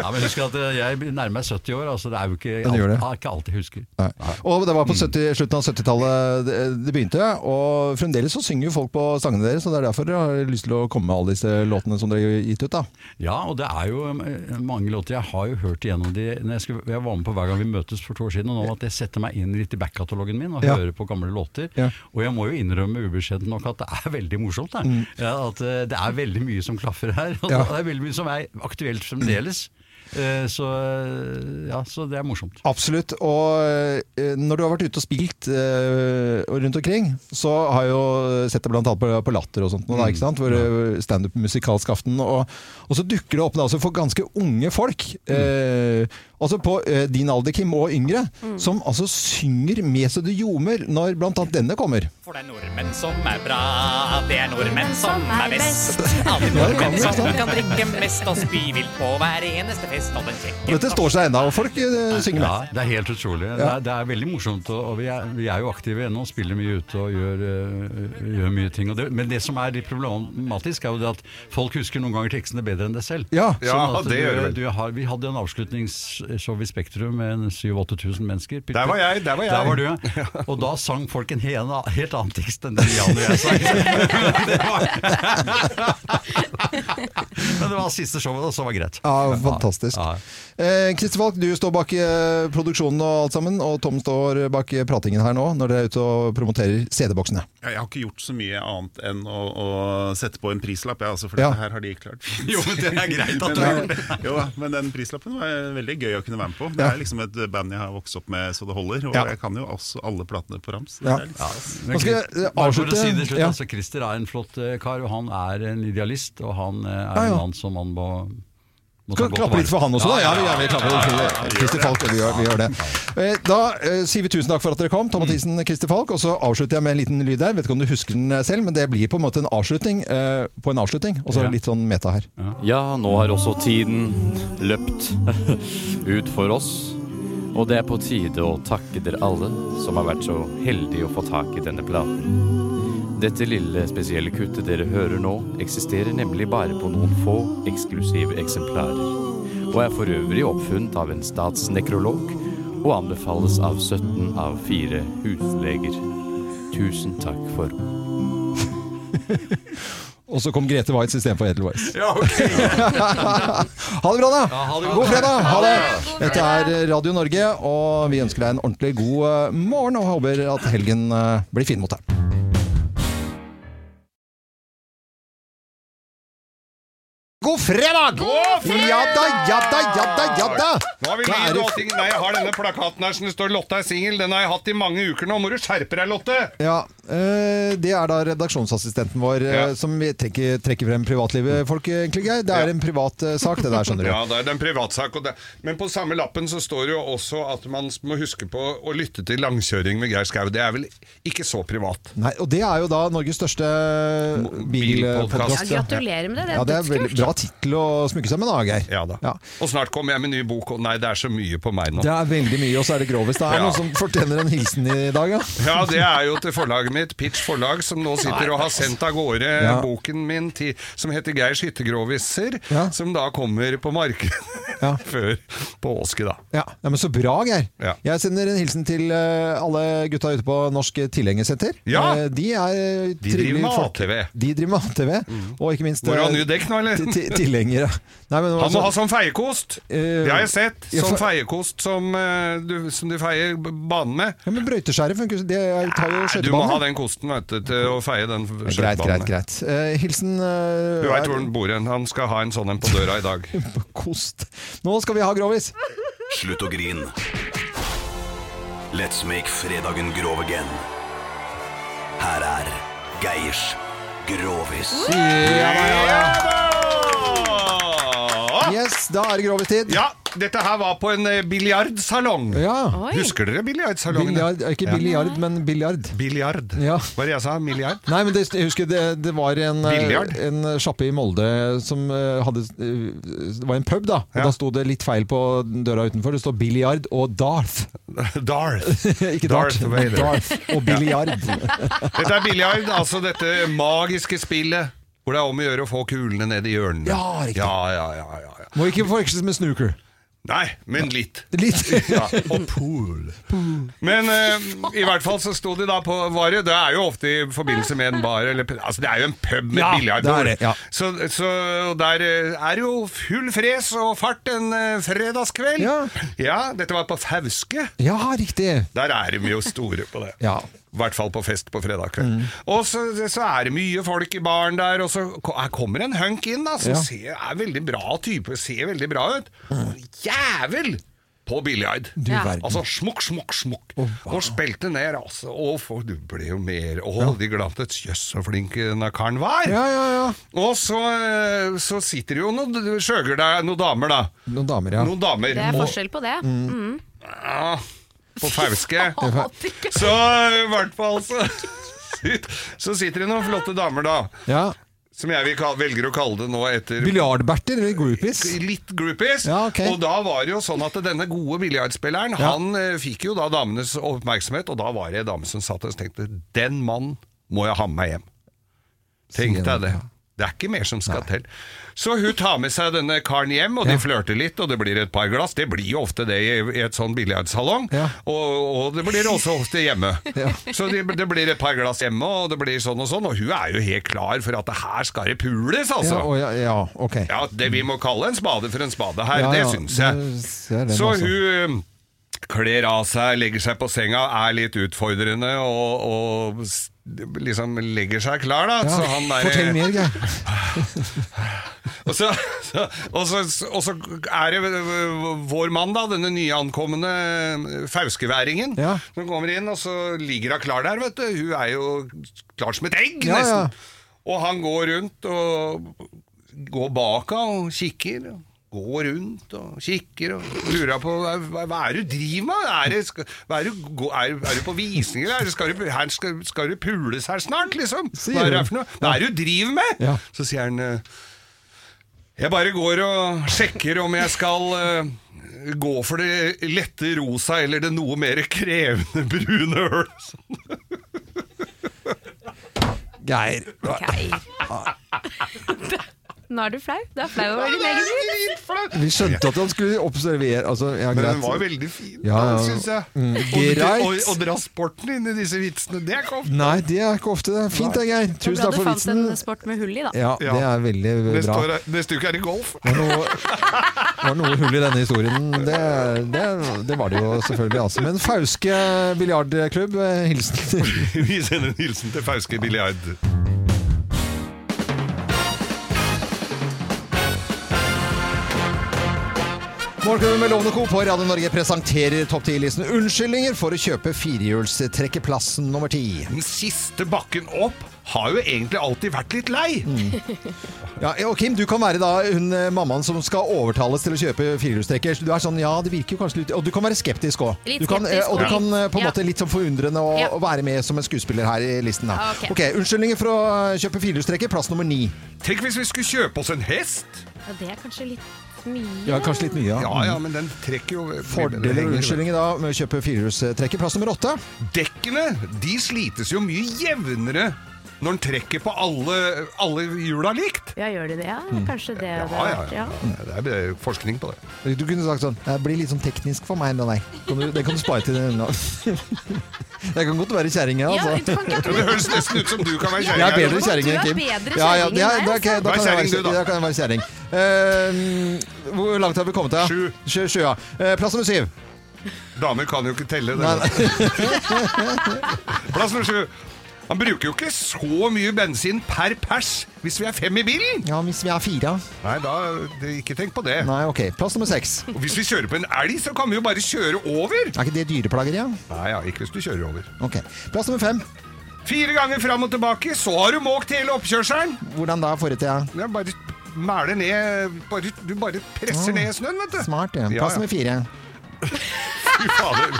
Ja, men husk at eh, jeg nærmer meg 70 år, altså det er jo ikke, alt, det det. ikke alt jeg husker. Nei. Og det var på 70, slutten av 70-tallet det, det begynte, og fremdeles så synger jo folk på sangene deres, og det er derfor dere har lyst til å komme med alle disse låtene som dere har gitt ut. da. Ja, og det er jo eh, mange låter. Jeg har jo hørt igjennom de når jeg, skulle, jeg var med på hver gang vi møtes for to år siden, og nå at jeg setter meg inn litt i backkatalogen min og Ja. hører på gamle låter. Ja. Og jeg må jo innrømme ubeskjedent nok at det er veldig morsomt. Mm. Ja, at eh, det er veldig mye som klaffer her. Og Ja. det er veldig mye som er aktuelt fremdeles. Eh, Så, eh, ja, så det er morsomt. Absolutt. Og eh, når du har vært ute og spilt eh, og rundt omkring, så har jeg jo sett det blant annet på, på Latter og sånt, mm. da, ikke sant? hvor eh, standup musikalsk aften. Og, og så dukker det opp da, altså for ganske unge folk, eh, altså på eh, din alder, Kim, og yngre, som altså synger med så det ljomer når blant annet denne kommer. For det er nordmenn som er bra, det er nordmenn som er best. Alle Ja, det kan nordmenn som kan drikke mest og spy vilt på hver eneste fest. Og kjekke Dette står seg ennå, og folk synger synger Ja, det er helt utrolig. Det, er, det er veldig morsomt, og, og vi, er, vi er jo aktive ennå, spiller mye ute og gjør, uh, gjør mye ting. Og det, men det som er litt problematisk, er jo det at folk husker noen ganger tekstene bedre enn det selv. Ja. Ja, Sånn det du- gjør du, du har, vi hadde en avslutningsshow i Spektrum med en 7000-8000 mennesker. Der var jeg, der var jeg. Der var du, ja. Og da sang folk en helt, helt annen tekst enn den Jan og jeg sang. Det var- Men det var siste showet, og så var det greit. Ja, fantastisk. Eh, Christer Falk, du står bak eh, produksjonen og alt sammen, og Tom står bak eh, pratingen her nå, når dere er ute og promoterer CD-boksene. Jeg har ikke gjort så mye annet enn å, å sette på en prislapp, jeg, altså, for Ja. dette her har de klart. Jo, men det er greit at du har gjort det. Jo, men den prislappen var veldig gøy å kunne være med på. Det er liksom et band jeg har vokst opp med så det holder, og Ja. jeg kan jo også alle platene på rams. Ja. Ja. Men skal jeg, eh, avslutte- si det slutt, altså, Christer er en flott eh, kar, og han er en idealist, og han eh, er Ja, ja. en mann som man må Skal vi klappe litt for han også, da? Ja, vi, ja, vi klapper litt Falk. Vi gjør, vi gjør det. Eh, Da eh, sier vi tusen takk for at dere kom, Tom Mathisen, Christer Falk. Og så avslutter jeg med en liten lyd der. Vet ikke om du husker den eh, selv, men det blir på en måte en avslutning på en avslutning. Og så Ja. litt sånn meta her. Ja, nå har også tiden løpt ut for oss. Og det er på tide å takke dere alle som har vært så heldige å få tak i denne platen. Dette lille spesielle kuttet dere hører nå, eksisterer nemlig bare på noen få eksklusive eksemplarer. Og er for øvrig oppfunnet av en statsnekrolog og anbefales av 17 av 4 husleger. Tusen takk for Og så kom Grete Waitz istedenfor Edelweiss. Ja, ok. ha det bra, da! Ja, det. God fredag! Ha det! Dette er Radio Norge, og vi ønsker deg en ordentlig god eh, morgen og håper at helgen eh, blir fin mot deg. Fredag! God fredag! Ja da, ja da, ja da, ja da! Nå har vi lyd og allting. Nei, jeg har denne plakaten her som det står 'Lotte er singel'. Den har jeg hatt i mange uker nå. Må du skjerpe deg, Lotte! Ja, eh, Det er da redaksjonsassistenten vår ja. som vi trekker, trekker frem privatlivet, folk, egentlig, Geir. Det er en privat eh, sak, det der, skjønner du. Ja, det er en privatsak. Og det, men på samme lappen så står det jo også at man må huske på å lytte til langkjøring med Geir Skau. Det er vel ikke så privat? Nei, og det er jo da Norges største bilpodkast. Ja, gratulerer med det, det er Ja, det er dødskult. veldig bra tittel å smykke seg med, da, Geir. Ja da. Og snart kommer jeg med ny bok, og nei, det er så mye på meg nå. Det er veldig mye, og så er det grovis. Det er Ja. noen som fortjener en hilsen i dag, ja. Ja, det er jo til forlaget mitt, Pitch Forlag, som nå sitter og har sendt av gårde Ja. boken min til, som heter Geirs hyttegroviser, Ja. som da kommer på markedet før påske, da. Ja, ja, men Så bra, Geir. Ja. Jeg sender en hilsen til eh, alle gutta ute på Norsk Tilhengersenter. Ja. Eh, De er De driver med. ATV. De driver med ATV, og ikke minst Hvor har eh, nye dekk nå, eller? Ti- ti- Nei, men Han må altså- ha sånn feiekost! Eh, Det har jeg sett. ja, for- feiekost som, eh, du, som du feier banen med. Ja, men brøyteskjæret funker jo Det tar jo skøytebanen. du må ha den kosten vet du, til å feie den Greit, skøytebanen. greit, greit. Eh, hilsen uh, Du veit er- hvor den bor hen. Han skal ha en sånn en på døra i dag. Kost. Nå skal vi ha grovis. Slutt å grine. Let's make fredagen grov again. Her er Geirs Grovis. Ja yeah, ja Yes, da er det grovistid. Ja, dette her var på en eh, biljardsalong. Ja. Husker dere biljardsalongen? Biljard, ikke Ja. biljard, men biljard. Biljard. Ja. Hva var det jeg sa? Milliard? Nei, men det, jeg husker det, det var en, eh, en sjappe i Molde som eh, hadde eh, Det var en pub, da. Og Ja. da sto det litt feil på døra utenfor. Det står biljard og Darth. Darth. ikke Darth, Darth Vader. Darth og biljard. Dette er biljard, altså dette magiske spillet Hvor det er om å gjøre å få kulene ned i hjørnene. Ja, riktig. Ja, ja, ja, ja, ja. Må ikke forveksles med snooker. Nei, men litt. Litt. ja, og pool. Men eh, i hvert fall så sto de da på var det, er jo ofte i forbindelse med en bar eller, Altså det er jo en pub med Ja, biljardbord. ja. Så, så der eh, er jo full fres og fart en eh, fredagskveld. Ja. dette var på Fauske. Ja, riktig. Der er de jo store på det. Ja. I hvert fall på fest på fredag kveld. Og så, så er det mye folk i baren der, og så her kommer en hunk inn da, som Ja. ser, er veldig bra type, ser veldig bra ut. Jævel! På Billiard. Du Ja. Altså smukk, smukk, smukk. Og spilte ned, altså. Og for, du ble jo mer Å, de glemte et jøss så flink denne karen var. Ja, ja, ja. Og så, eh, så sitter det jo noen skjøger der, noen damer, da. Noen damer, ja. Noen damer. Det er forskjell på det. Mm. ja, på Fauske. Så i hvert fall så, så sitter det noen flotte damer da. Ja. Som jeg velger å kalle det nå etter Biljardberter eller groupies? Litt groupies. Ja, okay. Og da var det jo sånn at denne gode biljardspilleren, Ja. han eh, fikk jo da damenes oppmerksomhet, og da var det en dame som satt og tenkte Den mannen må jeg ha med meg hjem. Tenk deg det, det. Det er ikke mer som skal til. Så hun tar med seg denne karen hjem, og de flørter litt, og det blir et par glass. Det blir jo ofte det i, i et sånn biljardsalong, og, og det blir også ofte hjemme. Så det, det blir et par glass hjemme, og det blir sånn og sånn, og hun er jo helt klar for at det her skal det pules, altså. Ja, å, ja, ja, ok. Ja, det vi må kalle en spade for en spade her, Ja, det ja, syns jeg. det ser Så hun eh, kler av seg, legger seg på senga, er litt utfordrende og, og liksom legger seg klar, da. Ja, så han der, Fortell mer, Geir. og så, og, så, og så er det vår mann, da, denne nyankomne fauskeværingen, som kommer inn, og så ligger hun klar der, vet du. Hun er jo klar som et egg, Ja, ja. Og han går rundt og går bak henne og kikker. Går rundt og kikker og lurer på hva, hva er det du driver med? Er, det, skal, hva er, du, er, er du på visning, eller er det, skal, du, her skal, skal du pules her snart, liksom? Hva er det du? for noe? Hva er det du driver med? Ja. Så sier han Jeg bare går og sjekker om jeg skal uh, gå for det lette rosa eller det noe mer krevende brune Geir Geir. Nå er du flau. Du er flau over din egen hud. Vi skjønte at han skulle observere altså, ja, Men greit. den var jo veldig fin, Ja, ja. syns jeg. Mm, Og- Og, og dra sporten inn i disse vitsene, det er ikke ofte. Nei, det er ikke ofte. det er Fint det, Geir. Tusen bra takk du for fant en sport med hull i, da. Ja, det er veldig bra. neste uke er det golf. Det var noe, det var noe hull i denne historien. Det, det, det var det jo selvfølgelig. Altså. Men Fauske biljardklubb, eh, hilsen. Vi sender en hilsen til Fauske biljard. Morgenklubben med Lovende Co. på Radio Norge presenterer topp 10-listen unnskyldninger for å kjøpe firehjulstrekkeplassen nummer ti. Den siste bakken opp har jo egentlig alltid vært litt lei. Ja, og Kim, du kan være da hun eh, mammaen som skal overtales til å kjøpe firehjulstrekker. Du er sånn, ja, det virker jo kanskje litt Og du kan være skeptisk òg. Litt Du kan, eh, skeptisk og du kan eh, på en ja. måte litt sånn forundrende å Ja. å være med som en skuespiller her i listen. Da. Okay. ok. Unnskyldninger for å kjøpe firehjulstrekker, plass nummer ni. Tenk hvis vi skulle kjøpe oss en hest. Ja, det er kanskje litt mye. Ja, kanskje litt mye, ja. Ja, ja, men den trekker jo Fordeler og unnskyldninger da med å kjøpe firehjulstrekker. Plass nummer åtte. Dekkene de slites jo mye jevnere når den trekker på alle, alle hjula likt. Ja, gjør de det? Ja, kanskje det. Ja, det ja, har vært, ja. Det er det er forskning på det. Du kunne sagt sånn Det blir litt sånn teknisk for meg, nå, nei. Kan du, det kan du spare til nå. Jeg kan godt være kjerring, jeg, Ja, altså. du ikke- Det høres nesten ut som du kan være Jeg er bedre kjerring enn Kim. Ja, ja, kjerring ja, da, kan- altså. da, kan jeg være, du, da. da kan jeg være kjerring. Uh, hvor langt har vi kommet til? Sju. Sju, sju ja. Uh, plass nummer syv. Damer kan jo ikke telle. Det. Plass nummer sju. Han bruker jo ikke så mye bensin per pers hvis vi er fem i bilen. Ja, hvis vi er fire. Nei, da, ikke tenk på det. Nei, ok. Plass nummer seks. Og hvis vi kjører på en elg, så kan vi jo bare kjøre over. Er ikke det dyreplageri? Ja? Nei, ja, ikke hvis du kjører over. Ok. Plass nummer fem. Fire ganger fram og tilbake, så har du måkt hele oppkjørselen. Hvordan da, forrige tida? Ja, bare mæle ned bare, Du bare presser oh, ned snøen, vet du. Smart, ja. Ja, Plass ja. nummer fire. Fy fader.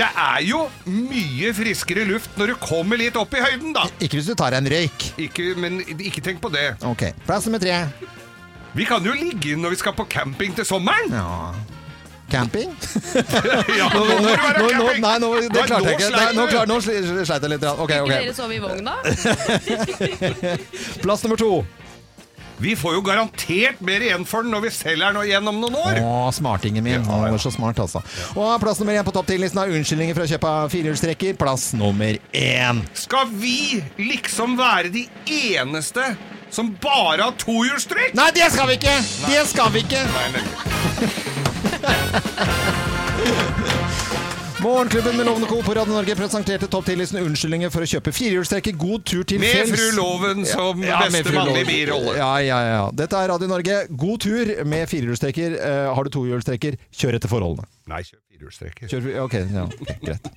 Det er jo mye friskere luft når du kommer litt opp i høyden, da. Ikke hvis du tar en røyk. Ikke, men ikke tenk på det. Ok. Plass nummer tre. Vi kan jo ligge inn når vi skal på camping til sommeren. Ja. Camping? Ja, nå nå, nå, camping. Nei, nå, det klarte jeg ikke. Nei, nå, klar, nå sleit jeg litt. ja. Ok, Ikke dere sove i vogn, da? Plass nummer to. Vi får jo garantert mer igjen for den når vi selger den gjennom noen år. Å, smartingen min. Han var så smart, altså. Og plass nummer én på topp 10-listen av unnskyldninger for å kjøpe firehjulstrekker. Plass nummer én. Skal vi liksom være de eneste som bare har tohjulstrekk? Nei, det skal vi ikke! Det skal vi ikke! Nei, nei. Morgenklubben med Lovende Co. på Radio Norge presenterte topp 10-listen unnskyldninger for å kjøpe firehjulstrekker. God tur til Med fjells. fru Loven som ja, beste fru mannlige birolle. Ja, ja, ja. Dette er Radio Norge. God tur med firehjulstrekker. Uh, har du tohjulstrekker, kjør etter forholdene. Nei, kjør firehjulstrekker. Kjør, ok, ja, greit.